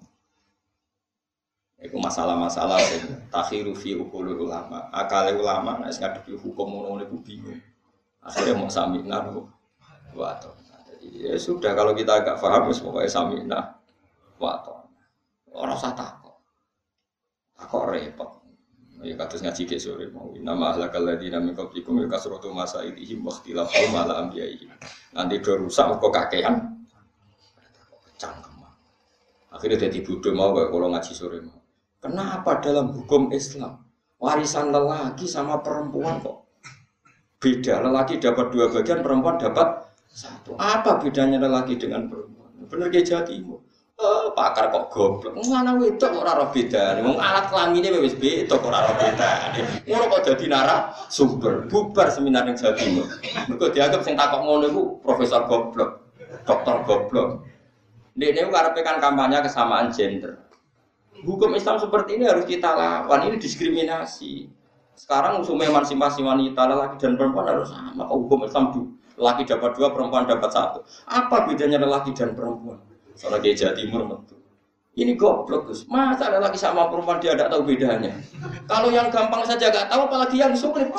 Iku masalah-masalah sing takhiru fi ukulul ulama. Akale ulama nek ngadepi hukum ngono niku bingung. Akhirnya mau samina wato. Jadi ya sudah kalau kita agak paham ya pokoknya samina wato. Orang usah tak kok repot ya kados ngaji ke sore mau nama ahlakal ladina min qablikum ya kasratu masailihim wa ikhtilafahum ala anbiya'ihim nanti do rusak kok kakean cangkem akhirnya jadi bodoh mau kalau ngaji sore mau kenapa dalam hukum Islam warisan lelaki sama perempuan kok beda lelaki dapat dua bagian perempuan dapat satu apa bedanya lelaki dengan perempuan benar kayak jadi Oh, pakar kok goblok. Mana wedok kok ora beda. Wong alat kelamine wis beda kok ora beda. Ngono kok dadi nara sumber bubar seminar ning Jawa Timur. Mergo dianggap sing takok ngono iku profesor goblok, dokter goblok. Niku karepe kan kampanye kesamaan gender. Hukum Islam seperti ini harus kita lawan. Ini diskriminasi. Sekarang usul emansipasi wanita laki dan perempuan harus sama. Hukum Islam laki dapat dua, perempuan dapat satu. Apa bedanya laki dan perempuan? Soalnya kayak Jawa Timur betul. Ini goblok Gus. Masa lagi sama perempuan dia tidak tahu bedanya. Kalau yang gampang saja gak tahu apalagi yang sulit.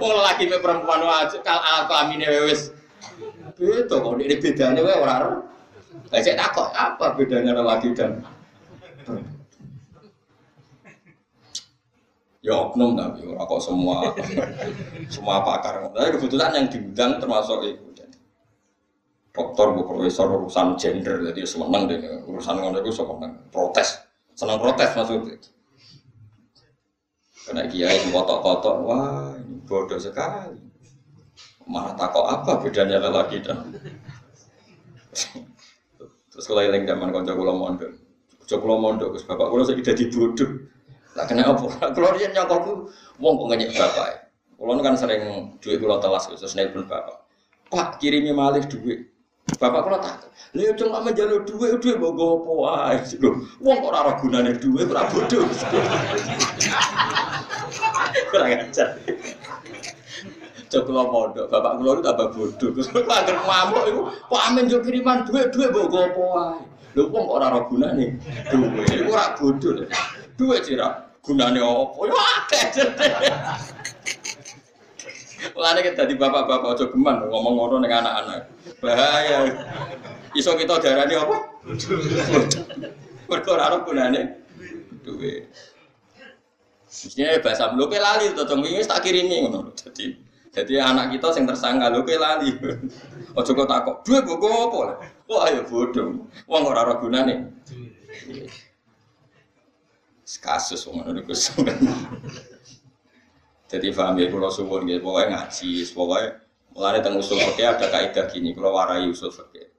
Wong laki me perempuan aja kal kelamin wis. Beda kok ini bedanya wae ora ora. Lah saya takut apa bedanya laki dan Ya oknum tapi ora kok semua semua pakar. Tapi kebetulan yang diundang termasuk itu dokter, bu profesor urusan gender, jadi seneng deh urusan ngono itu seneng protes, seneng protes maksudnya. Kena kiai kotok-kotok, wah ini bodoh sekali. Malah takut apa bedanya lelaki dan terus keliling zaman konco kulo mondok, kulo mondok, terus bapak kulo saya jadi bodoh. Lah kena apa? Kulo dia nyokokku, wong kok ngejek bapak. Kulo kan sering duit kulo telas, terus nelpon bapak. Pak kirimi malih duit. Bapak kula tak. Lha yo cuma menjaluk dhuwit dhuwit mbok go apa wong kok ora gunane dhuwit ora bodoh. Kurang ajar. Cok kula mondok, bapak kula itu tambah bodoh. Terus kok anggere ngamuk iku, kok amen yo kiriman dhuwit dhuwit mbok go apa. Lho wong kok ora ora gunane dhuwit. Iku ora bodoh. Dhuwit sira gunane apa? Yo akeh. Mulane kita di bapak-bapak aja geman ngomong ngono ning anak-anak. Bahaya. Iso kita darani apa? Mergo ora gunane duwe. Mestinya bahasa lu ke lali to tong wingi tak kirimi ngono. Jadi jadi anak kita sing tersangka ke lali. Aja kok takok, duwe buku apa? Wah ayo bodoh. Wong ora ora gunane. Kasus wong ngono iku jadi paham ya kalau suwun gitu, pokoknya ngaji, pokoknya mulai tentang usul fikih ada kaidah gini, kalau warai usul fikih.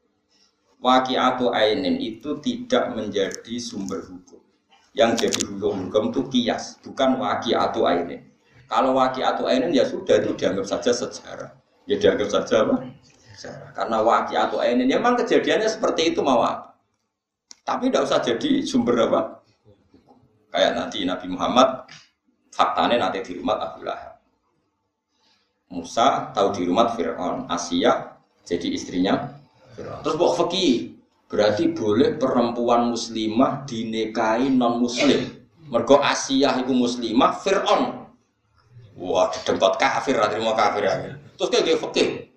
atau ainin itu tidak menjadi sumber hukum. Yang jadi hukum hukum itu kias, bukan atau ainin. Kalau atau ainin ya sudah itu dianggap saja sejarah. Ya dianggap saja apa? Sejarah. Karena atau ainin ya memang kejadiannya seperti itu mau. Tapi tidak usah jadi sumber apa? Kayak nanti Nabi Muhammad faktanya nanti di rumah Abu Lahab. Musa tahu di rumah Fir'aun, Asia jadi istrinya. Terus bawa fakih, berarti boleh perempuan muslimah dinikahi non muslim. Mergo Asia itu muslimah, Fir'aun. Wah, tempat kafir, terima kafir. Terus kayak fakih.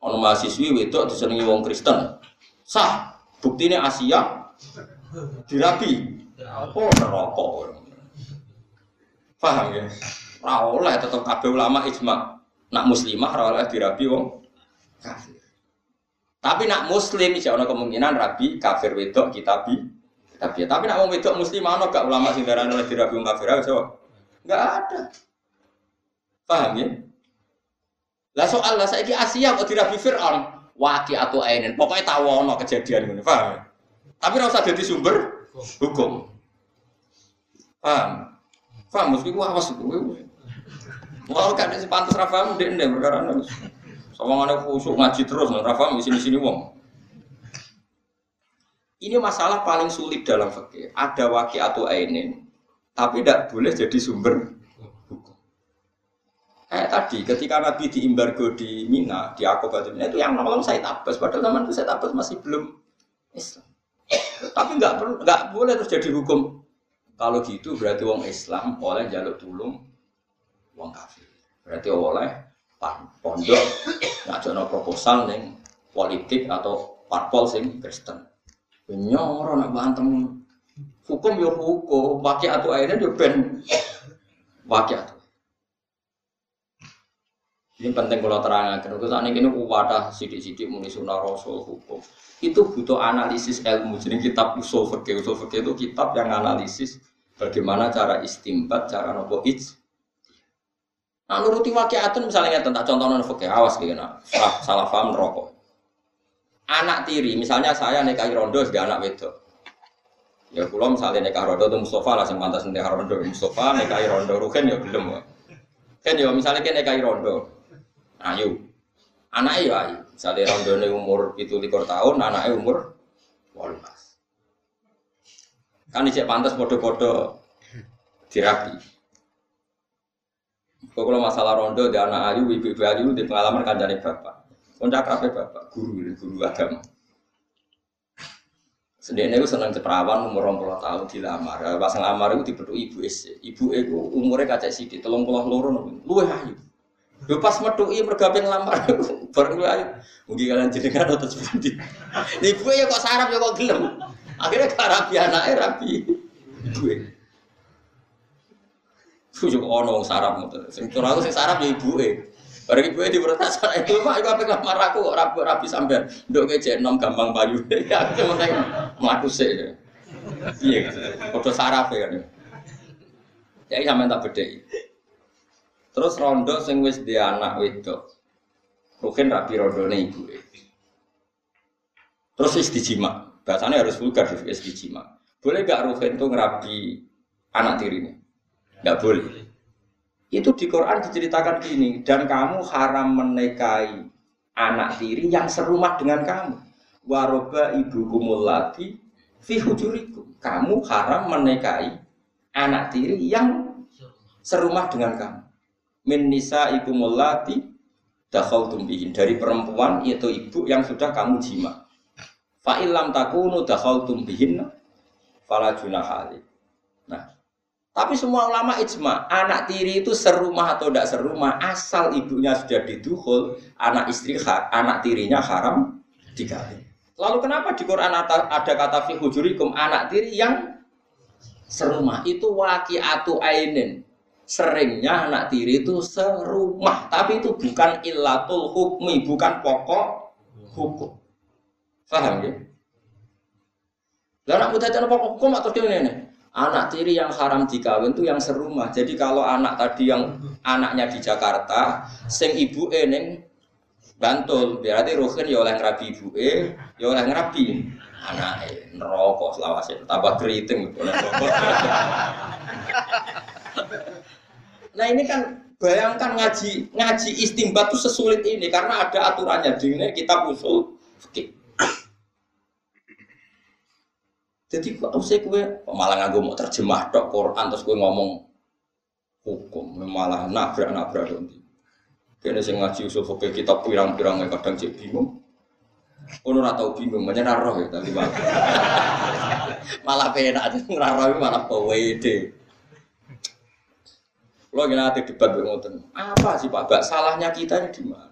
Ono mahasiswi wedok disenengi wong Kristen. Sah, buktinya Asia dirabi. Oh, neraka. Paham ya? Ora oleh tetep kabeh ulama ijma. Nak muslimah ora oleh dirabi wong kafir. Tapi nak muslim iso ana kemungkinan rabi kafir wedok kitabi. Tapi tapi nak wong wedok muslim ana gak ulama sing darane oleh dirabi wong kafir iso? Enggak ada. Paham ya? Lah soal lah saiki Asia kok dirabi Firaun, waki atau ainin. Pokoknya tahu ono kejadian ini, paham? Tapi ora usah jadi sumber hukum. Paham? Paham mesti gua awas itu. Mau kan si pantas Rafa ndek ndek perkara mana khusyuk ngaji terus, Rafa di sini sini wong. Ini masalah paling sulit dalam fikih. Ada waki atau ainin, tapi tidak boleh jadi sumber. Kayak tadi, ketika Nabi diimbargo di Mina, di Mina itu yang nolong saya Abbas. Padahal zaman itu saya Abbas masih belum Islam. Tapi nggak nggak boleh terus jadi hukum kalau gitu berarti wong Islam oleh jaluk tulung wong kafir. Berarti oleh pondok ngajono proposal neng politik atau parpol sing Kristen. Nyoro nak bantem hukum yo hukum, wakil atau akhirnya yo ben wakil atau. Ini penting kalau terangkan. Terus ini kini wadah sidik-sidik muni sunnah rasul hukum. Itu butuh analisis ilmu. Jadi kitab usul fikih, usul fikih itu kitab yang analisis Bagaimana cara istimbat, cara nopo ij. Nah, nuruti wakiatun misalnya tentang contoh nopo fikih awas nah. Salah, salah paham rokok. anak tiri, misalnya saya nikahi rondo sebagai anak wedok. Ya kula misalnya nikah rondo itu Mustafa lah sing pantas nikah rondo. Mustafa nikahi rondo Ruhen ya belum. Kan ya misalnya kita nikahi rondo. Ayu. Anaknya ya ayu. Misalnya rondo ini umur itu likur tahun, anaknya umur 18. Kan ijek pantas podo-podo dirapi. Kalau masalah rondo di anak ayu, ibu-ibu ayu di pengalaman kanjani bapak. Kontak apa bapak, guru, guru agama. Sendiri itu senang ceperawan umur orang puluh tahun dilamar. Pas ngelamar itu dibedu ibu es. Ibu itu umurnya kaca sidi, telung puluh loro, luwe ayu. Lu pas metu iya bergabung ngelamar, baru lu ayu. Mungkin kalian jenengan atau seperti. Ibu ya kok sarap ya kok gelem. Akhirnya gak rapi anaknya rapi. Ibu ya. Tujuh ono sarap ngoten. Sing aku sing sarap ya ibu e. Barang ibu di protes itu mak iku apik lamar aku kok rapi rapi sampean. Nduk kece nom gampang payu. Ya aku penting mlaku sik. Gitu. Padha saraf ya kan. Ya sampean tak bedheki. Terus rondo sing wis di anak wedok. Rukin rapi rondone ibu. Terus wis dijima. Bahasanya harus vulgar wis dijima. Boleh gak Rukin tuh ngerapi anak tirinya? Gak boleh. Itu di Quran diceritakan gini, dan kamu haram menikahi anak tiri yang serumah dengan kamu. Waroba ibu kumulati fi hujurikum. Kamu haram menikahi anak tiri yang serumah dengan kamu. Min ibu mulati dakhal tumbihin dari perempuan yaitu ibu yang sudah kamu jima. Fa'ilam takunu dakhal tumbihin fala junahali. Nah, tapi semua ulama ijma, anak tiri itu serumah atau tidak serumah, asal ibunya sudah diduhul, anak istri, anak tirinya haram dikawin. Lalu kenapa di Quran ada kata fi hujurikum anak tiri yang serumah? Itu waqi'atu ainin. Seringnya anak tiri itu serumah, tapi itu bukan illatul hukmi, bukan pokok hukum. Paham ya? Lalu anak muda pokok hukum atau ini? Anak tiri yang haram dikawin itu yang serumah. Jadi kalau anak tadi yang anaknya di Jakarta, sing ibu eneng Bantul, berarti Ruhin ya oleh ngerabi ibu e, ya oleh ngerabi anak e, nerokok selawasnya, tambah keriting Nah ini kan bayangkan ngaji ngaji istimbat itu sesulit ini karena ada aturannya di ini kita usul fikih. Jadi kok usai kue malah nganggo mau terjemah dok Quran terus kue ngomong hukum malah nabrak nabrak nanti. Kene sing ngaji usul fikih kita pirang-pirang kadang cek bingung. Ono ora tau bingung, macam roh ya tapi malah. malah penak aja ngraro malah pawede. Lo gini nanti debat ngoten. Apa sih Pak Bak salahnya kita ini di mana?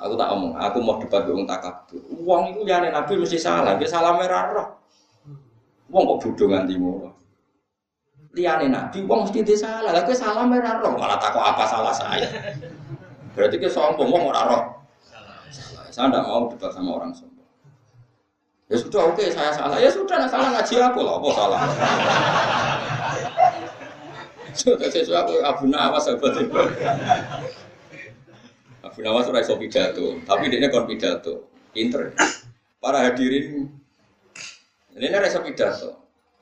Aku tak omong, aku mau debat dengan takabur. Uang itu ya Nabi mesti salah, dia salah merah roh. Wong kok bodoh nganti ngono. Liyane nabi wong mesti dia salah. Lah kowe salah ora roh, malah takut apa salah saya. Berarti ke sombong wong ora roh. Salah. Saya tidak mau debat sama orang sombong. Ya sudah oke okay, saya salah. Ya sudah nah, salah ngaji aku lah, apa salah. Sesuai aku Abu Nawas itu. Abu Nawas ora iso pidato, tapi dia kon pidato. Pinter. Para hadirin ini rasa pidato.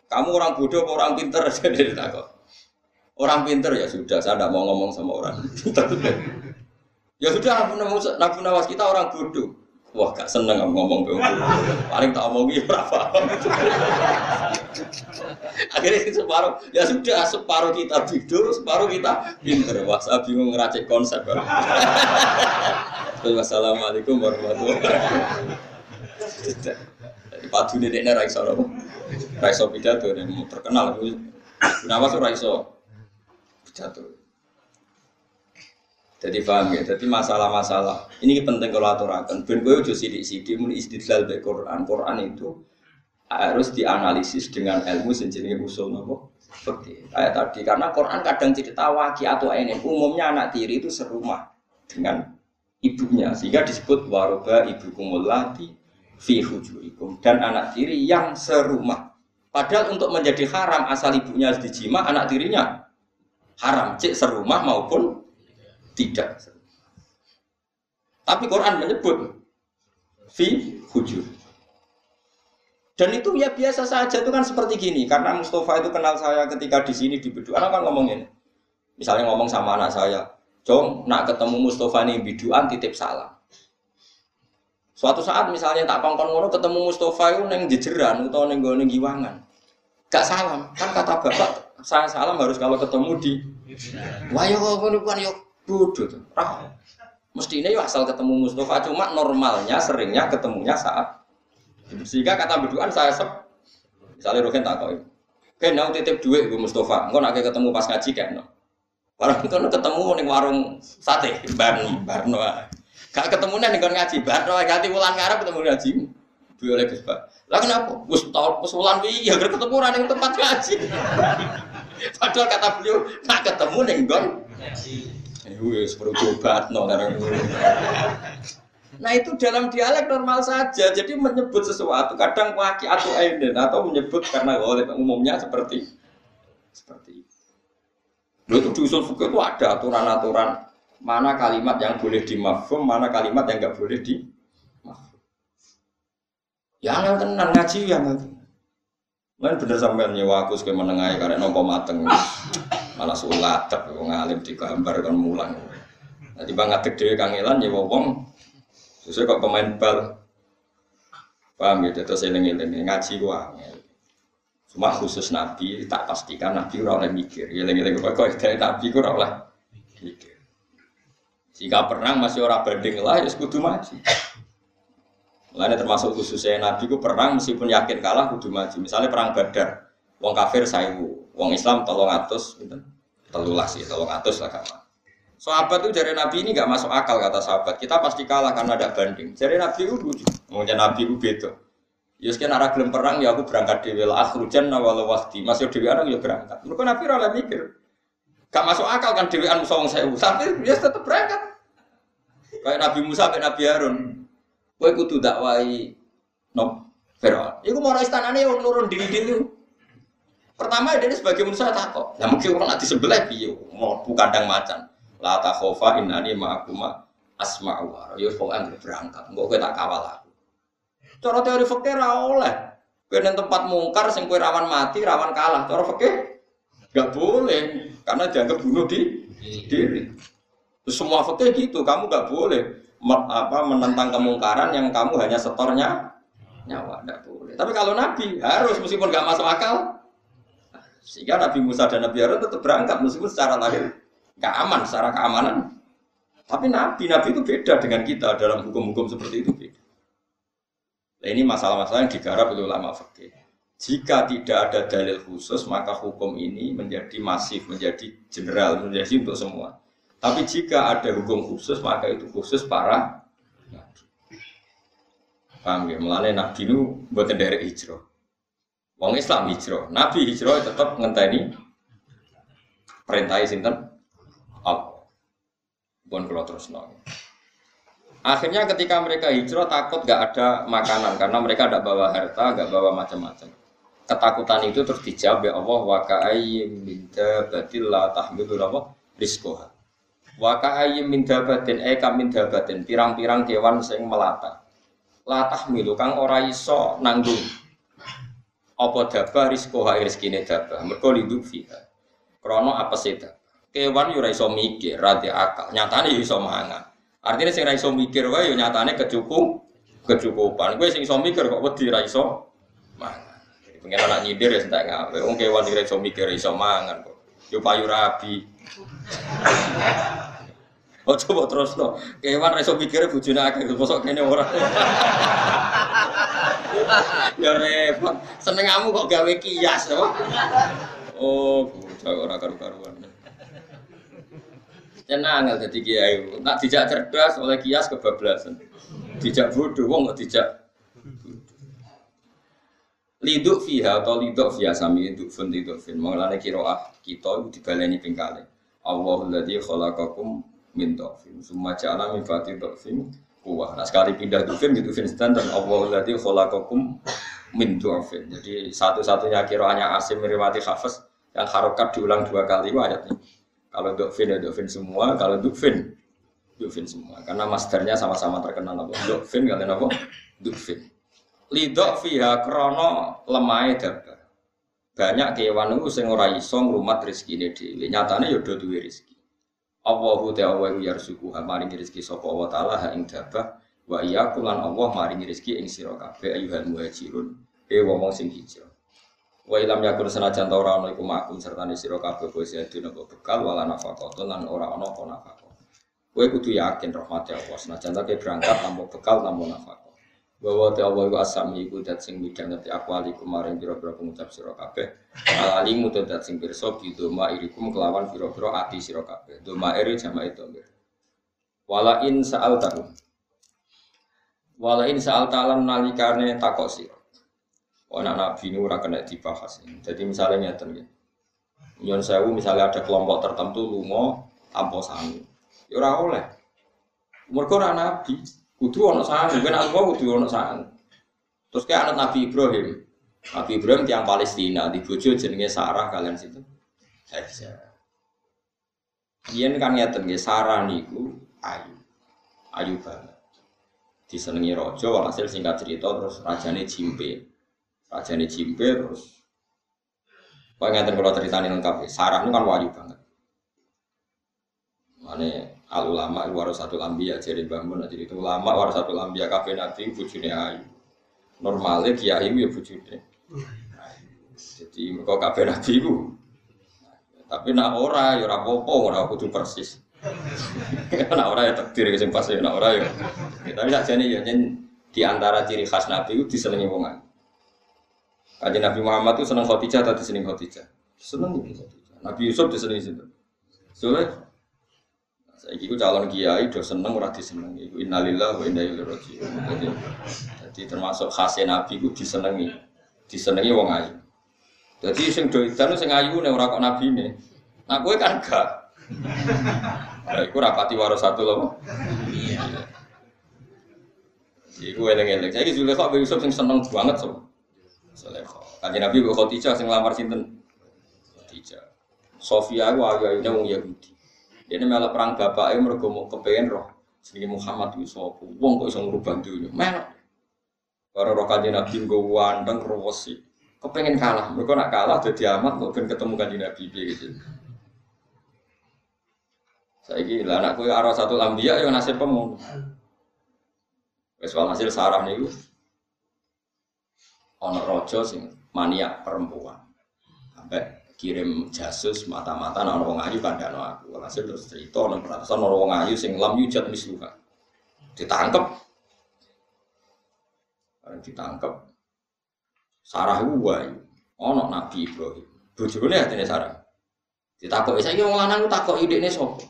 Kamu orang bodoh atau orang pinter jadi takut. Orang pinter ya sudah, saya tidak mau ngomong sama orang ya sudah, nabi nawas kita orang bodoh. Wah, gak seneng aku ngomong ke Paling tak omongi berapa. Akhirnya separuh, ya sudah separuh kita bodoh, separuh kita pinter. Wah, saya bingung ngeracik konsep. Wassalamualaikum warahmatullahi wabarakatuh. Padu ini dia raiso loh, pidato dan terkenal. Kenapa tuh raiso pidato? Jadi paham ya, jadi masalah-masalah. Ini penting kalau aturakan. Ben gue udah sidik-sidik muni istidlal be Quran. Quran itu harus dianalisis dengan ilmu sejenis usul nopo seperti kayak tadi. Karena Quran kadang cerita waki atau ini. Umumnya anak tiri itu serumah dengan ibunya. Sehingga disebut waroba ibu kumulati fi hujurikum dan anak tiri yang serumah. Padahal untuk menjadi haram asal ibunya dijima anak tirinya haram. Cek serumah maupun tidak. Tapi Quran menyebut fi hujur. Dan itu ya biasa saja itu kan seperti gini karena Mustafa itu kenal saya ketika di sini di Bedu. Anak kan ngomongin, misalnya ngomong sama anak saya, Jong, nak ketemu Mustafa nih biduan titip salam. Suatu saat misalnya tak kongkon ngono ketemu Mustafa itu neng jejeran atau neng gue giwangan, gak salam kan kata bapak saya salam harus kalau ketemu di Wah yo yo bodoh tuh. Mestinya yo asal ketemu Mustafa cuma normalnya seringnya ketemunya saat sehingga kata berduaan saya sep. Misalnya Rohin tak tahu. Kan nau titip duit gue Mustafa. Engkau nak ketemu pas ngaji kan no. Warung itu ketemu nih warung sate barno barno. Gak ketemu nih nih ngaji barno. Ganti bulan ngarep ketemu ngaji. Duit oleh Gus Lah kenapa? Gus tau pas bulan wi ya ketemu orang yang tempat ngaji. Padahal kata beliau nak ketemu nih gon. Eh, perlu no Nah itu dalam dialek normal saja. Jadi menyebut sesuatu kadang waki atau aiden atau menyebut karena oleh umumnya seperti seperti itu. Itu di usul fikih itu ada aturan-aturan mana kalimat yang boleh dimafhum, mana kalimat yang nggak boleh di Ya yang tenang ngaji ya Lain bener sampai nyewa aku sebagai menengahi karena nopo mateng malah sulat tapi ngalim di gambar kan mulang. Nanti banget gede kangelan nyewa wong Sesuai kok pemain bal. Paham gitu, terus eling-eling ngaji gua. Cuma khusus Nabi, tak pastikan Nabi ora oleh mikir. Eling-eling kok dari Nabi ora oleh mikir. Jika perang masih orang banding lah, ya kudu maju. Mulanya termasuk khususnya Nabi ku perang meskipun yakin kalah kudu maju. Misalnya perang Badar, wong kafir saiwu, wong Islam tolong atus, gitu. telulas sih, tolong atus lah kamu. Sahabat itu dari Nabi ini nggak masuk akal kata sahabat. Kita pasti kalah karena ada banding. Dari Nabi itu lucu. Mungkin Nabi itu beda. Ya sekian arah gelem perang ya aku berangkat di wilayah akhrujan nawal wahdi. Masih dewi anak ya berangkat. Mereka Nabi rela mikir. Gak masuk akal kan dewi anu sawang saya. Tapi dia tetap berangkat. Kayak Nabi Musa kayak Nabi Harun. Kowe kudu dakwai no Firaun. Iku mau istanane yang nurun diri-diri. Pertama dia sebagai manusia takut. Nah mungkin orang nanti sebelah piye mau kandang macan. La takhofa innani ma'akuma asma'u wa Ya pokoke berangkat. Engko kowe tak kawal aku. Cara teori fikih ra oleh. Nang tempat mungkar sing kowe rawan mati, rawan kalah. Cara fikih enggak boleh karena dianggap bunuh di diri. Semua fikih gitu, kamu enggak boleh apa menentang kemungkaran yang kamu hanya setornya nyawa enggak boleh. Tapi kalau Nabi harus meskipun enggak masuk akal, sehingga Nabi Musa dan Nabi Harun tetap berangkat meskipun secara lahir nggak aman secara keamanan. Tapi nabi, nabi itu beda dengan kita dalam hukum-hukum seperti itu beda. Nah, ini masalah-masalah yang digarap oleh ulama fikih. Jika tidak ada dalil khusus, maka hukum ini menjadi masif, menjadi general, menjadi untuk semua. Tapi jika ada hukum khusus, maka itu khusus para nabi. Paham ya? Melalui nabi itu buat dari hijrah. Wong Islam hijrah, nabi hijrah tetap ngenteni perintah sinten Allah. Bukan kalau terus nol. Akhirnya ketika mereka hijrah takut gak ada makanan karena mereka tidak bawa harta, gak bawa macam-macam. Ketakutan itu terus dijawab ya Allah wa ka'ayyim min dabatin la tahmilu apa rizqoha. Wa ka'ayyim min dabatin eka min dabatin pirang-pirang kewan sing melata. La tahmilu kang ora iso nanggung apa daba rizqoha rezekine daba. Mergo liduk fiha. Krana apa seda kewan yo ora iso mikir, ra akal. Nyatane yo iso mangan. Artinya sing ra iso mikir wae yo nyatane kecukup kecukupan. Gue sing iso mikir kok wedi ra iso mangan. Jadi pengen anak nyindir ya sentak ngawe. Wong kewan sing ra iso mikir iso mangan kok. Yo payu rabi. Oh coba terus no, kewan ra iso mikir bojone akeh mosok kene ora. ya repot. Senengamu kok gawe kias to. Oh, bocah ora karu-karuan. Tenang nggak jadi kiai. Nak dijak cerdas oleh kias kebablasan. Dijak bodoh, wong nggak dijak. Liduk fiha atau liduk fiha sami liduk fun liduk fin. Mengenai kiroah kita itu dibaleni pingkali. Allahul ladzi min dhafin. Summa ja'ala min dhafin kuwah. Nah sekali pindah dufin gitu fin standar Allahul ladzi khalaqakum min dhafin. Jadi satu-satunya kiroahnya Asim meriwati Hafiz yang harokat diulang dua kali itu ayatnya. Kalau dokfin ya dokfin semua, kalau dokfin Dukfin semua. Karena masternya sama-sama terkenal apa? Dukfin kalian apa? Dukfin. Lidok fiha krono lemai dabar. Banyak kewan itu sing ora iso ngrumat rezekine dhewe. Nyatane ya do duwe rezeki. Allahu ta'ala wa yarzuqu ha maring rezeki sapa wa ta'ala ha ing dabah wa iya kulan Allah maring rezeki ing sira kabeh ayuhal muhajirun. E wong sing hijrah. Wa ilam yakun senajan ta ora ana iku makum serta sira kabeh kowe sedina bekal wala nafaqah lan ora ana apa nafaqah. Kowe kudu yakin rahmat Allah. Senajan ta berangkat tanpa bekal tanpa nafkah. Bahwa te Allah iku asami iku dat sing midhangeti akwali kemarin pira-pira pengucap sira kabeh. Alalimu te dat sing pirsa bidoma irikum kelawan pira-pira ati sira kabeh. Doma iri jama itu Wala in sa'al tahum. Wala in sa'al ta'alam nalikane takok sira. Oh, anak nabi ini ora kena dibahas. Jadi misalnya ngeten ya. Nyon sewu misalnya ada kelompok tertentu lungo tanpa sangu. Ya ora oleh. Mergo ora nabi, kudu ana sangu, ben Allah kudu sangu. Terus kayak anak Nabi Ibrahim. Nabi Ibrahim tiang Palestina, di bojo jenenge Sarah kalian situ. Hajar. Yen kan ngeten nggih Sarah niku ayu. Ayu banget. Disenengi raja walhasil singkat cerita terus rajane jimpe. Rajane jimpe terus Kau ngeten kalau ceritanya lengkap. Sarah ini kan wajib banget. Mana al ulama satu lambiya jadi bangun jadi itu ulama satu lambiya kafe nanti bujune ayu. Normalnya kiai ya bujune jadi mereka kafe nabi itu tapi nak ora ya ora apa-apa ora kudu persis. Nak ora ya takdir sing pas ya nak ora ya. Tapi sak jane ya di antara ciri khas nabi itu disenengi wong Kajian Nabi Muhammad itu seneng Khadijah atau diseneng Khadijah? Seneng Nabi Yusuf diseneng situ. Soalnya Saiki ku calon kiai do seneng ora diseneng. Iku innalillahi wa inna ilaihi raji'un. Jadi, termasuk khasnya Nabi ku disenengi. Disenengi wong ayu. Jadi sing do idan sing ayu nek ora kok nabine. Nah kowe kan gak. Lah iku rapati waro satu lho. Iya. Iku eleng-eleng. Saiki Zulaikha Abu Yusuf sing seneng banget so. Zulaikha. Kanjeng Nabi kok Khadijah sing lamar sinten? Khadijah. Sofia ku ayu-ayune wong Yahudi. Ini malah perang bapak itu mereka mau kepengen roh. Sini Muhammad itu sopo. Wong kok bisa ngubah dunia. Melok. Para roh kajian Nabi gue wandeng rowosi. Kepengen kalah. Mereka nak kalah jadi amat kok ketemu kajian Nabi gitu. Saya gila anakku arah satu lambia yang nasib pemung. Wes hasil sarah nih Ono rojo sing maniak perempuan. Sampai kirim jasus mata-mata nang wong ayu kandhano aku. Walhasil terus cerita nang perasaan nang wong ayu sing lam yujat misluka. Ditangkep. Ditangkep. Sarah wae ono Nabi Ibrahim. Bojone atine Sarah. Ditakoki saiki wong lanang takoki idekne sapa?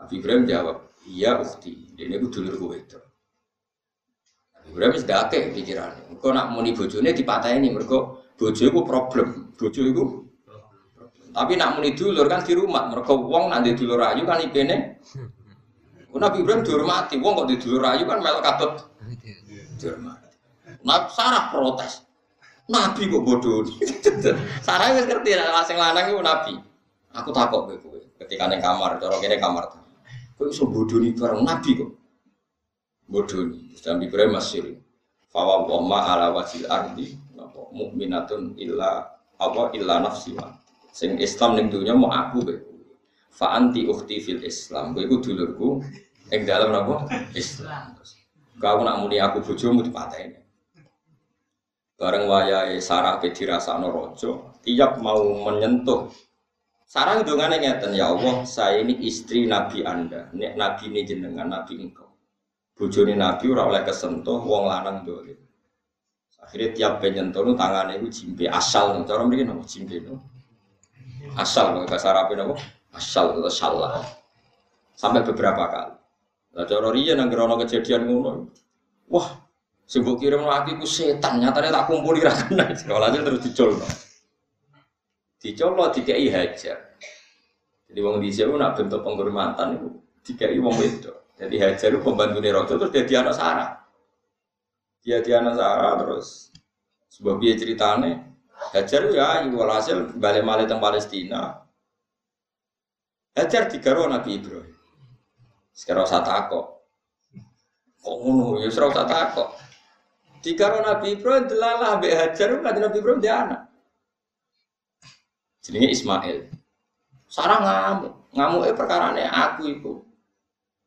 Nabi Ibrahim jawab, "Iya ukti, dene ku dulurku itu." Nabi Ibrahim wis dake pikirane. Engko nak muni bojone dipateni mergo bojo iku problem. Bojo iku tapi nak muni dulur kan di rumah. Mereka wong nak di dulur ayu kan ipene. Nabi Ibrahim dihormati. Wong kok di dulur ayu kan melok katut. Dihormati. Nah, Sarah protes. Nabi kok bodoh. Sarah wis ngerti nek sing lanang iku nabi. Aku takok kowe kowe. Ketika ning kamar, cara kene kamar. Kowe iso bodoni bareng nabi kok. Bodoni. Nabi Ibrahim masih Fawa ma ala wajil ardi mukminatun illa apa illa nafsi Sing Islam ning dunya mau aku kowe. Fa anti ukhti fil Islam. Kowe iku dulurku ing dalam napa? Islam. Kau nak muni aku bojomu dipateni. Bareng wayahe Sarah pe dirasakno raja, tiap mau menyentuh Sarah ngene ngeten, ya Allah, saya ini istri Nabi Anda. Nek Nabi ini jenengan, Nabi engkau. Bojone Nabi ora oleh kesentuh wong lanang dolim. Akhirnya tiap penyentuh nu tangannya itu jimpe asal, cara mriki napa jimpe no asal bahasa Arabnya apa? Asal salah. Sampai beberapa kali. Lah cara riya nang krono kejadian ngono. Wah mbok kirim lagi ku setan nyatanya tak kumpuli ra kena. Sekolahnya terus dicolno dicolno dikai hajar. Jadi wong dhisik nak bentuk penghormatan itu dikai wong wedok. Jadi hajar itu pembantu rojo terus jadi anak Sarah. Dia dia anak Sarah terus. Sebuah biaya ceritane Hajar ya ibu hasil balik malih teng Palestina. Hajar digaruh Nabi Ibrahim. Sekarang usah takok. Kok ngono ya ora usah takok. Jika Nabi Ibrahim delalah mbek Hajar kan Nabi Ibrahim dia anak. Jenenge Ismail. Sarah ngamuk. Ngamuknya perkarane aku itu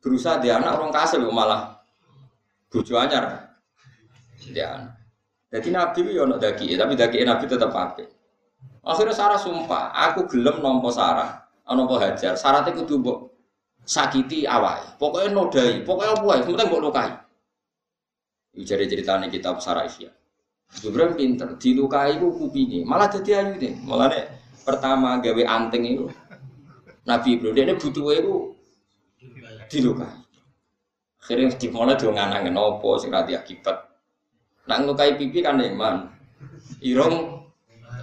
berusaha dia anak orang kasih malah bojo anyar. Dia anak. Jadi Nabi itu ya daki, tapi daki Nabi tetap pakai. Akhirnya Sarah sumpah, aku gelem nompo Sarah, nompo Hajar. Sarah itu kudu mbok sakiti awal. Pokoknya nodai, pokoknya apa ya, sementing mbok lukai. Jadi ceritanya kitab Sarah Isya. Ibrahim pinter, dilukai ku kupingi, malah jadi ayu deh. Malah nih pertama gawe anting itu, Nabi Ibrahim dia butuh itu dilukai. Akhirnya dimulai dong nganangin opo sing rati akibat. Nak ngelukai pipi kan iman, irong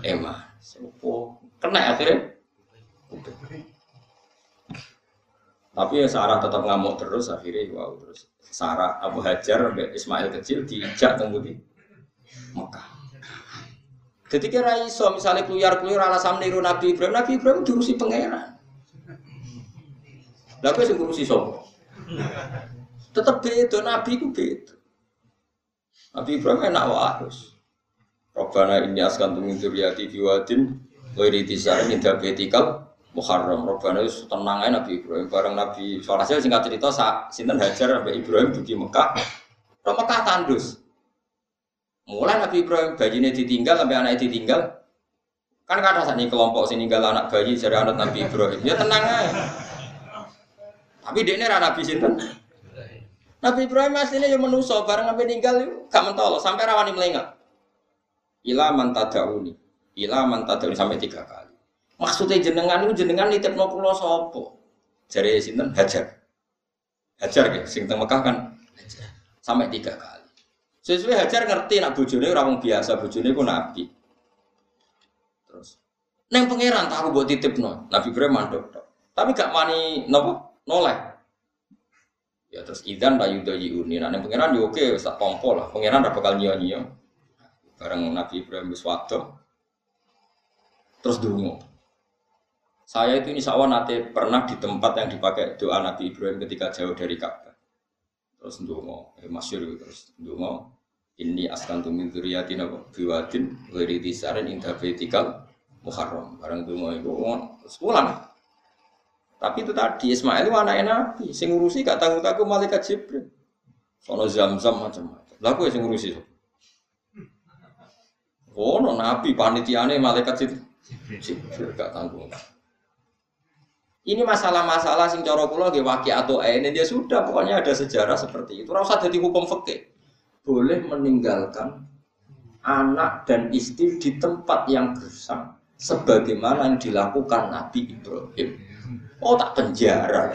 eman. Sopo kena akhirnya. Tapi ya Sarah tetap ngamuk terus akhirnya wow terus Sarah Abu Hajar Ismail kecil diajak kemudian Mekah. Jadi kira iso misalnya keluyar keluyar alasan niru Nabi Ibrahim, Nabi Ibrahim diurusi pangeran. Lalu sing ngurusi sopo? Tetap beda, Nabi ku beda. Nabi Ibrahim enak wae Robbana ini askan tumin duriyati biwadin Wairi tisarin indah betikal Muharram. Robbana itu tenang aja Nabi Ibrahim. Bareng Nabi Soalnya singkat cerita Sinten Hajar Nabi Ibrahim di Mekah. Roh Mekah tandus. Mulai Nabi Ibrahim bayinya ditinggal sampai anaknya ditinggal. Kan kata saat ini kelompok sini tinggal anak bayi dari anak Nabi Ibrahim. Ya tenang aja Tapi dia ini Nabi Sinten Nabi Ibrahim aslinya yang menuso bareng Nabi tinggal gak mentol sampai rawani melengak. Ila man tadauni ila man tadauni sampai tiga kali. Maksudnya jenengan itu jenengan nitip no pulau sopo? Jari sinten? Hajar. Hajar ya sing teng Mekah kan sampai tiga kali. Sesuai hajar ngerti nak bujune orang biasa bujune pun nabi. Terus neng pangeran tahu buat titip no nabi Ibrahim mandok tapi gak mani nopo? Noleh ya terus idan bayu doyi uni. Nah neng pangeran yo oke pompo lah. Pangeran ora bakal nyio bareng Nabi Ibrahim Wiswado terus dungo saya itu insya nanti pernah di tempat yang dipakai doa Nabi Ibrahim ketika jauh dari Ka'bah. Terus dungo eh, masyur terus dungo ini askan tumin duriyatin apa biwadin wiri tisarin indah muharram. Bareng dungo itu. Terus pulang tapi itu tadi Ismail itu anak Nabi sing ngurusi gak tanggung tanggung malaikat Jibril sono zam-zam macam-macam lalu yang ngurusi Oh, no, nabi panitiane malaikat situ. Jibril gak tanggung. Ini masalah-masalah sing cara kula nggih waki atau ini dia sudah pokoknya ada sejarah seperti itu. Rasa jadi hukum fikih. Boleh meninggalkan anak dan istri di tempat yang gersang sebagaimana yang dilakukan Nabi Ibrahim. Oh tak penjara.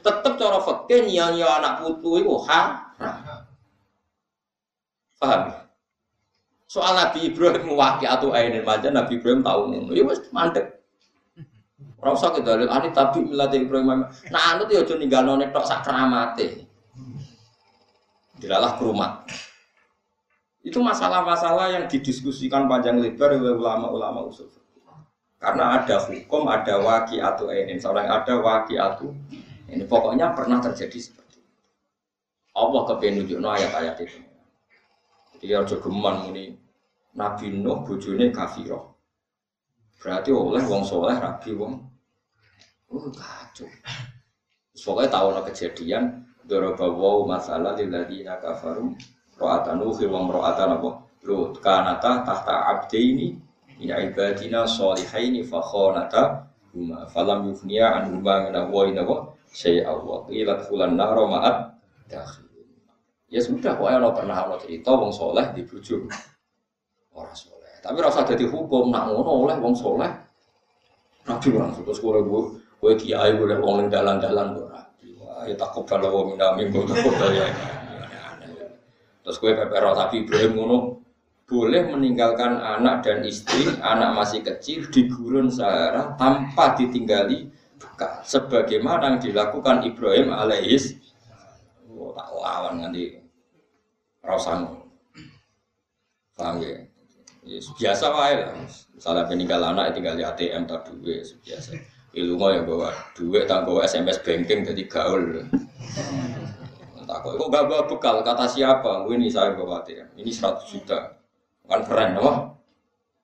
Tetap cara fikih nyanyi anak putu itu haram. Paham ya? Soal Nabi Ibrahim wakil atau ainin aja Nabi Ibrahim tahu ngono. Ya wis mandek. Ora kita lihat ani tapi milat Ibrahim. Nah anut ya aja ninggalno nek tok sak keramate. Dilalah kerumat. Itu masalah-masalah yang didiskusikan panjang lebar oleh ulama-ulama usul karena ada hukum, ada waki atau ainin. Seorang ada waki atau ini pokoknya pernah terjadi seperti itu. Allah kepenunjukno ayat-ayat itu. Jadi aja geman muni Nabi Nuh bojone kafirah. Berarti oleh wong soleh rabi wong. Oh kacau. Pokoknya tahu no kejadian Doroba wow masalah lilladina kafaru Ro'ata nuhi wong ro'ata nabo Lut kanata tahta abdaini Ina ibadina solihaini fakhonata Huma falam yufniya anhuma mina wa ina wa wa Ilat fulan naro ma'at Dakhil Ya sudah, pokoknya lo pernah lo cerita wong soleh dibujuk orang soleh. Tapi rasa jadi hukum nak ngono oleh wong soleh. Nabi orang suka sekolah gue, gue kiai boleh wong yang dalan-dalan gue nabi. Wah, ya takut kalau wong minami gue takut ya. Terus gue pepero tapi Ibrahim ngono boleh meninggalkan anak dan istri, anak masih kecil di gurun Sahara tanpa ditinggali bekas sebagaimana yang dilakukan Ibrahim alaihis Oh, tak lawan nanti rasan. Paham ya? Biasa wae lah. Misalnya peninggal anak tinggal di ATM tak duwe biasa. Ilmu ya bawa duit, tak bawa SMS banking jadi gaul. Tak kok gak bawa bekal kata siapa? Ini saya bawa ya. Ini 100 juta. Kan keren, apa?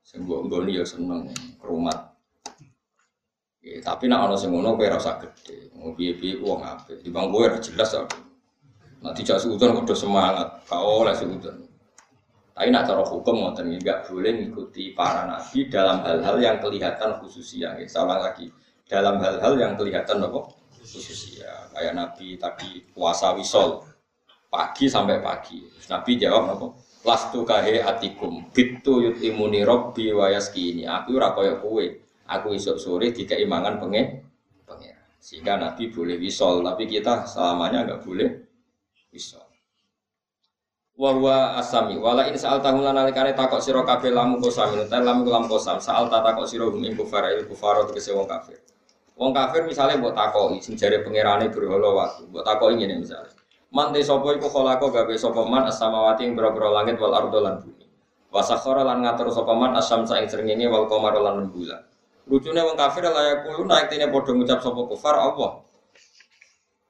Sebuah nggoni ya seneng kerumat. Ya, tapi nak ono sing ngono kowe ora usah gede. Mau piye-piye wong apik. Di bang kowe ora jelas aku. Nak dijak seudon kudu semangat, gak oleh seudon. Tapi nak cara hukum ngoten nggak boleh mengikuti para nabi dalam hal-hal yang kelihatan khususia. Ya, salah lagi dalam hal-hal yang kelihatan apa khususia. Kayak nabi tadi puasa wisol pagi sampai pagi. Nabi jawab apa? Lastu kahe atikum. Bitu yutimuni robbi wayaski ini. Aku ora koyo kowe. Aku isuk sore tiga imangan pengen pengen sehingga Nabi boleh wisol tapi kita selamanya nggak boleh wisol. Wahwa asami. Wala in saal tahun lan alikane takok sira kabeh lamu kosam ta lamu lam kosam saal ta takok sira hum ing kufar il kufar tegese wong kafir. Wong kafir misalnya mbok takoki sing jare pangerane berhala waktu mbok takoki ngene misalnya man te sapa iku kholako gawe sapa man as-samawati ing langit wal ardo lan bumi wasakhara lan ngatur sapa man asam ing srengenge wal qamar lan bulan Lucunya wong kafir layak kulo naik tine podo ngucap sopo kufar Allah.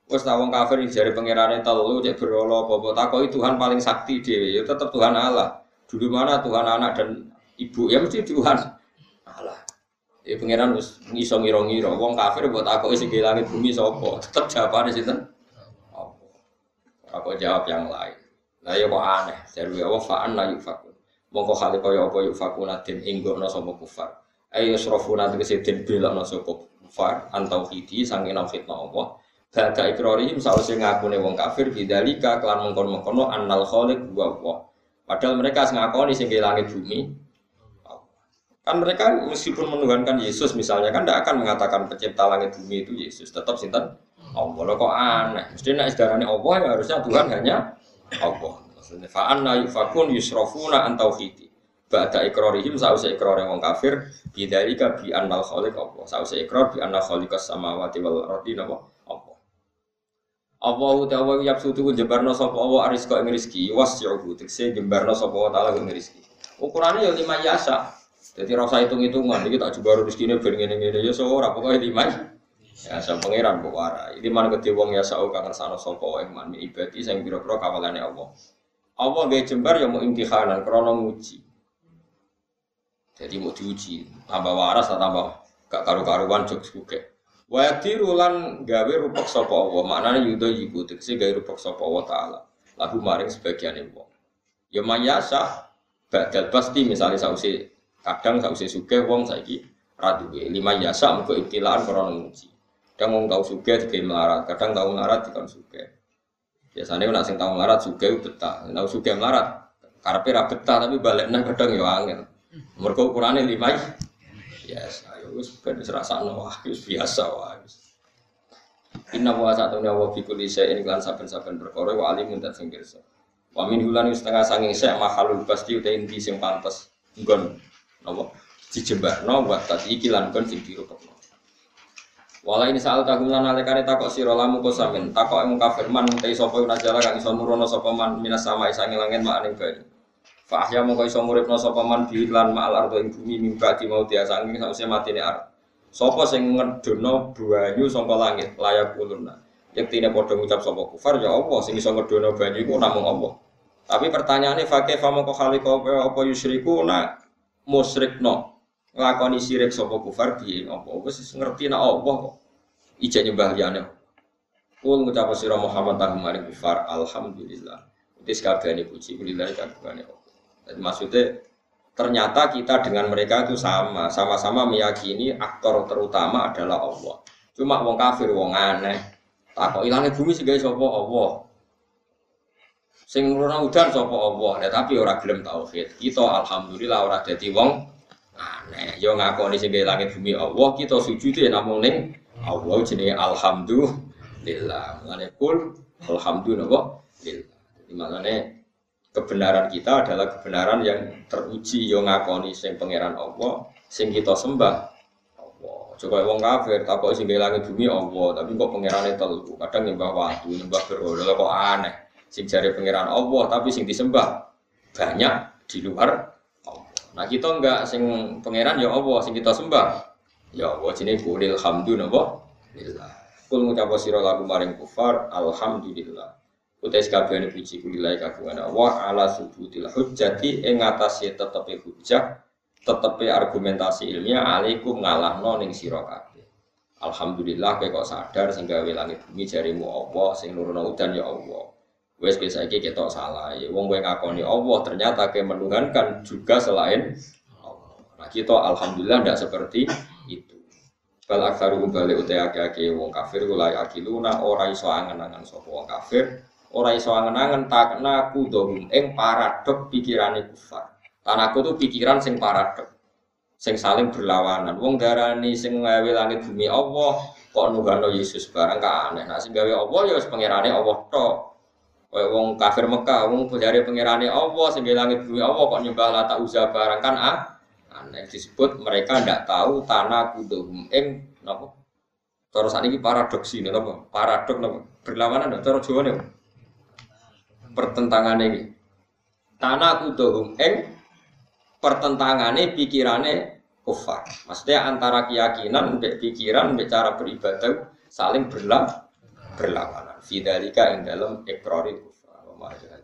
Wes wong kafir jari pangerane telu cek berolo apa takoi Tuhan paling sakti dhewe ya tetep Tuhan Allah. Dulu mana Tuhan anak dan ibu ya mesti Tuhan Allah. Ya pangeran wis ngiso ngira-ngira wong kafir mbok takoki sing langit bumi sapa? Tetep jawabane sinten? Aku jawab yang lain. Lah ya kok aneh, jare ya wa fa'an la yufakun. Mongko hale kaya apa yufakuna den inggono sapa kufar ayo srofuna tegese den belokno sapa kufar antau hidi sange nauhidna Allah Bada ikrarihim sause ngakune wong kafir bidzalika kelan mengkon-mengkono annal khaliq wa Allah. Padahal mereka ngakoni sing langit bumi. Kan mereka meskipun menuhankan Yesus misalnya kan tidak akan mengatakan pencipta langit bumi itu Yesus, tetap sinten Allah. Loh, kok aneh. Mesti nek sedarane Allah ya harusnya Tuhan hanya Allah. Maksudnya fa'anna yufakun yusrafuna an tauhidi. Ba'da ikrarihim sa'usai ikrar wong kafir Bidalika bi annal khaliq Allah Sa'usai ikrar bi annal khaliqas samawati wal ardi napa Allah Allahu ta'ala yapsutu jembarno sapa Allah ariska ing rezeki wasyuhu tekse jembarno sapa Allah taala ing rezeki Ukurannya ya lima yasa jadi rasa hitung-hitungan iki tak jembar rezekine ben ngene-ngene ya ora pokoke lima Ya sa pangeran kok warai. Iki man kedhe wong ya sao kang ngersano sapa wae man ibadi sing pira-pira kawalane Allah. Allah gawe jembar ya mau imtihanan krana nguji. Jadi mau diuji, tambah waras atau tambah gak karu-karuan jok suke. Wati rulan gawe rupak sapa Allah, maknane yudo yiku tegese gawe rupak sapa Allah taala. Lagu maring sebagian wong. Ya mayasa badal pasti misalnya sausi kadang sausi suke wong saiki raduwe lima yasa muga ibtilaan krana nguji. Kadang wong tau suke digawe melarat, kadang tau melarat dikon suke. Biasanya nek sing tau melarat suke betah, tau suke melarat karepe ra betah tapi balik nang kadang ya angel. Mereka ukurannya lima ya saya wis ben serasakno wah wis biasa wah Inna wa satu nyawa fikul isa ini kan saben-saben perkara wa alimun dan sing pirsa. Wa min hulan wis setengah sanging sek mahalul pasti uta inti sing pantes nggon napa dijembarno wa tadi lan kon sing dirupekno. Wala ini saat tahu lan takok sira lamu kosamin takok emu kafir man te sapa najala kang iso nurono sapa man minas sama isange langit mak ning bani. Fa ahya mongko iso muripno sapa man lan mimba di mau dia saking sause matine arep. Sapa sing ngedono banyu saka langit layak ulunna. Yektine padha ngucap sapa kufar ya Allah sing iso ngedono banyu iku namung Allah. Tapi pertanyaannya fakih famo kok kali kau apa yusriku na musrikno nglakoni sirik sapa kufar piye apa wis ngerti nak Allah kok ijek nyembah liyane. Kul ngucap sira Muhammad tahum kufar alhamdulillah. Wis kabehane puji kulillah kabehane Allah. Jadi maksudnya ternyata kita dengan mereka itu sama, sama-sama meyakini aktor terutama adalah Allah. Cuma wong kafir, wong aneh. Takut hilangnya bumi sih guys, apa Allah. Sing nuruna udan sapa Allah, ya, tapi ora gelem tauhid. Kita alhamdulillah ora dadi wong aneh. Yo ngakoni sing langit bumi Allah, kita sujude namung ning Allah jenenge alhamdulillah. Mulane kul alhamdulillah. Jadi maknane kebenaran kita adalah kebenaran yang teruji yang ngakoni sing pangeran Allah sing kita sembah Allah coba wong kafir kok sing langit bumi Allah tapi kok pangerane telu kadang nyembah waktu nyembah berhala kok aneh sing jare pangeran Allah tapi sing disembah banyak di luar nah kita enggak sing pangeran ya Allah sing kita sembah Ya Allah jenenge kulil hamdu napa? Lillah. Kul ngucap sira lagu maring kufar alhamdulillah. Utais kabehane puji kulilai kagungan Allah ala subutil hujjati ing ngatasé tetepe hujjah, tetepe argumentasi ilmiah alaikum ngalahno ning sira kabeh. Alhamdulillah kowe kok sadar sing gawe langit bumi jarimu Allah, sing nurono udan ya Allah. Wes biasa iki ketok salah. Ya wong kowe ngakoni Allah ternyata ke menuhankan juga selain Allah. Nah kita alhamdulillah tidak seperti itu. Bal aksaru balik utai ake-ake wong kafir kulai akiluna ora iso angen-angen sapa wong kafir ora iso angen-angen takna kudohum ing paradok pikirane kufar. Tanaku tuh pikiran sing paradok, sing saling berlawanan. Wong darani sing ngawe langit bumi Allah, kok nunggano Yesus barang ka aneh. Nah sing gawe Allah ya wis pangerane Allah tok. Wong kafir Mekah, wong dari pangerane Allah, sing gawe langit bumi Allah kok nyembah Lata Uzza barang kan ah? aneh disebut mereka ndak tahu tanah kudohum ing napa Terus ini paradoks ini, napa? Paradok napa? Berlawanan, terus Jawa nih pertentangan ini. Tanah eng pertentangane pikirane kufar. Maksudnya antara keyakinan, pikiran, cara beribadah saling berlawan berlawanan. Fidalika ing dalam ikrari kufar.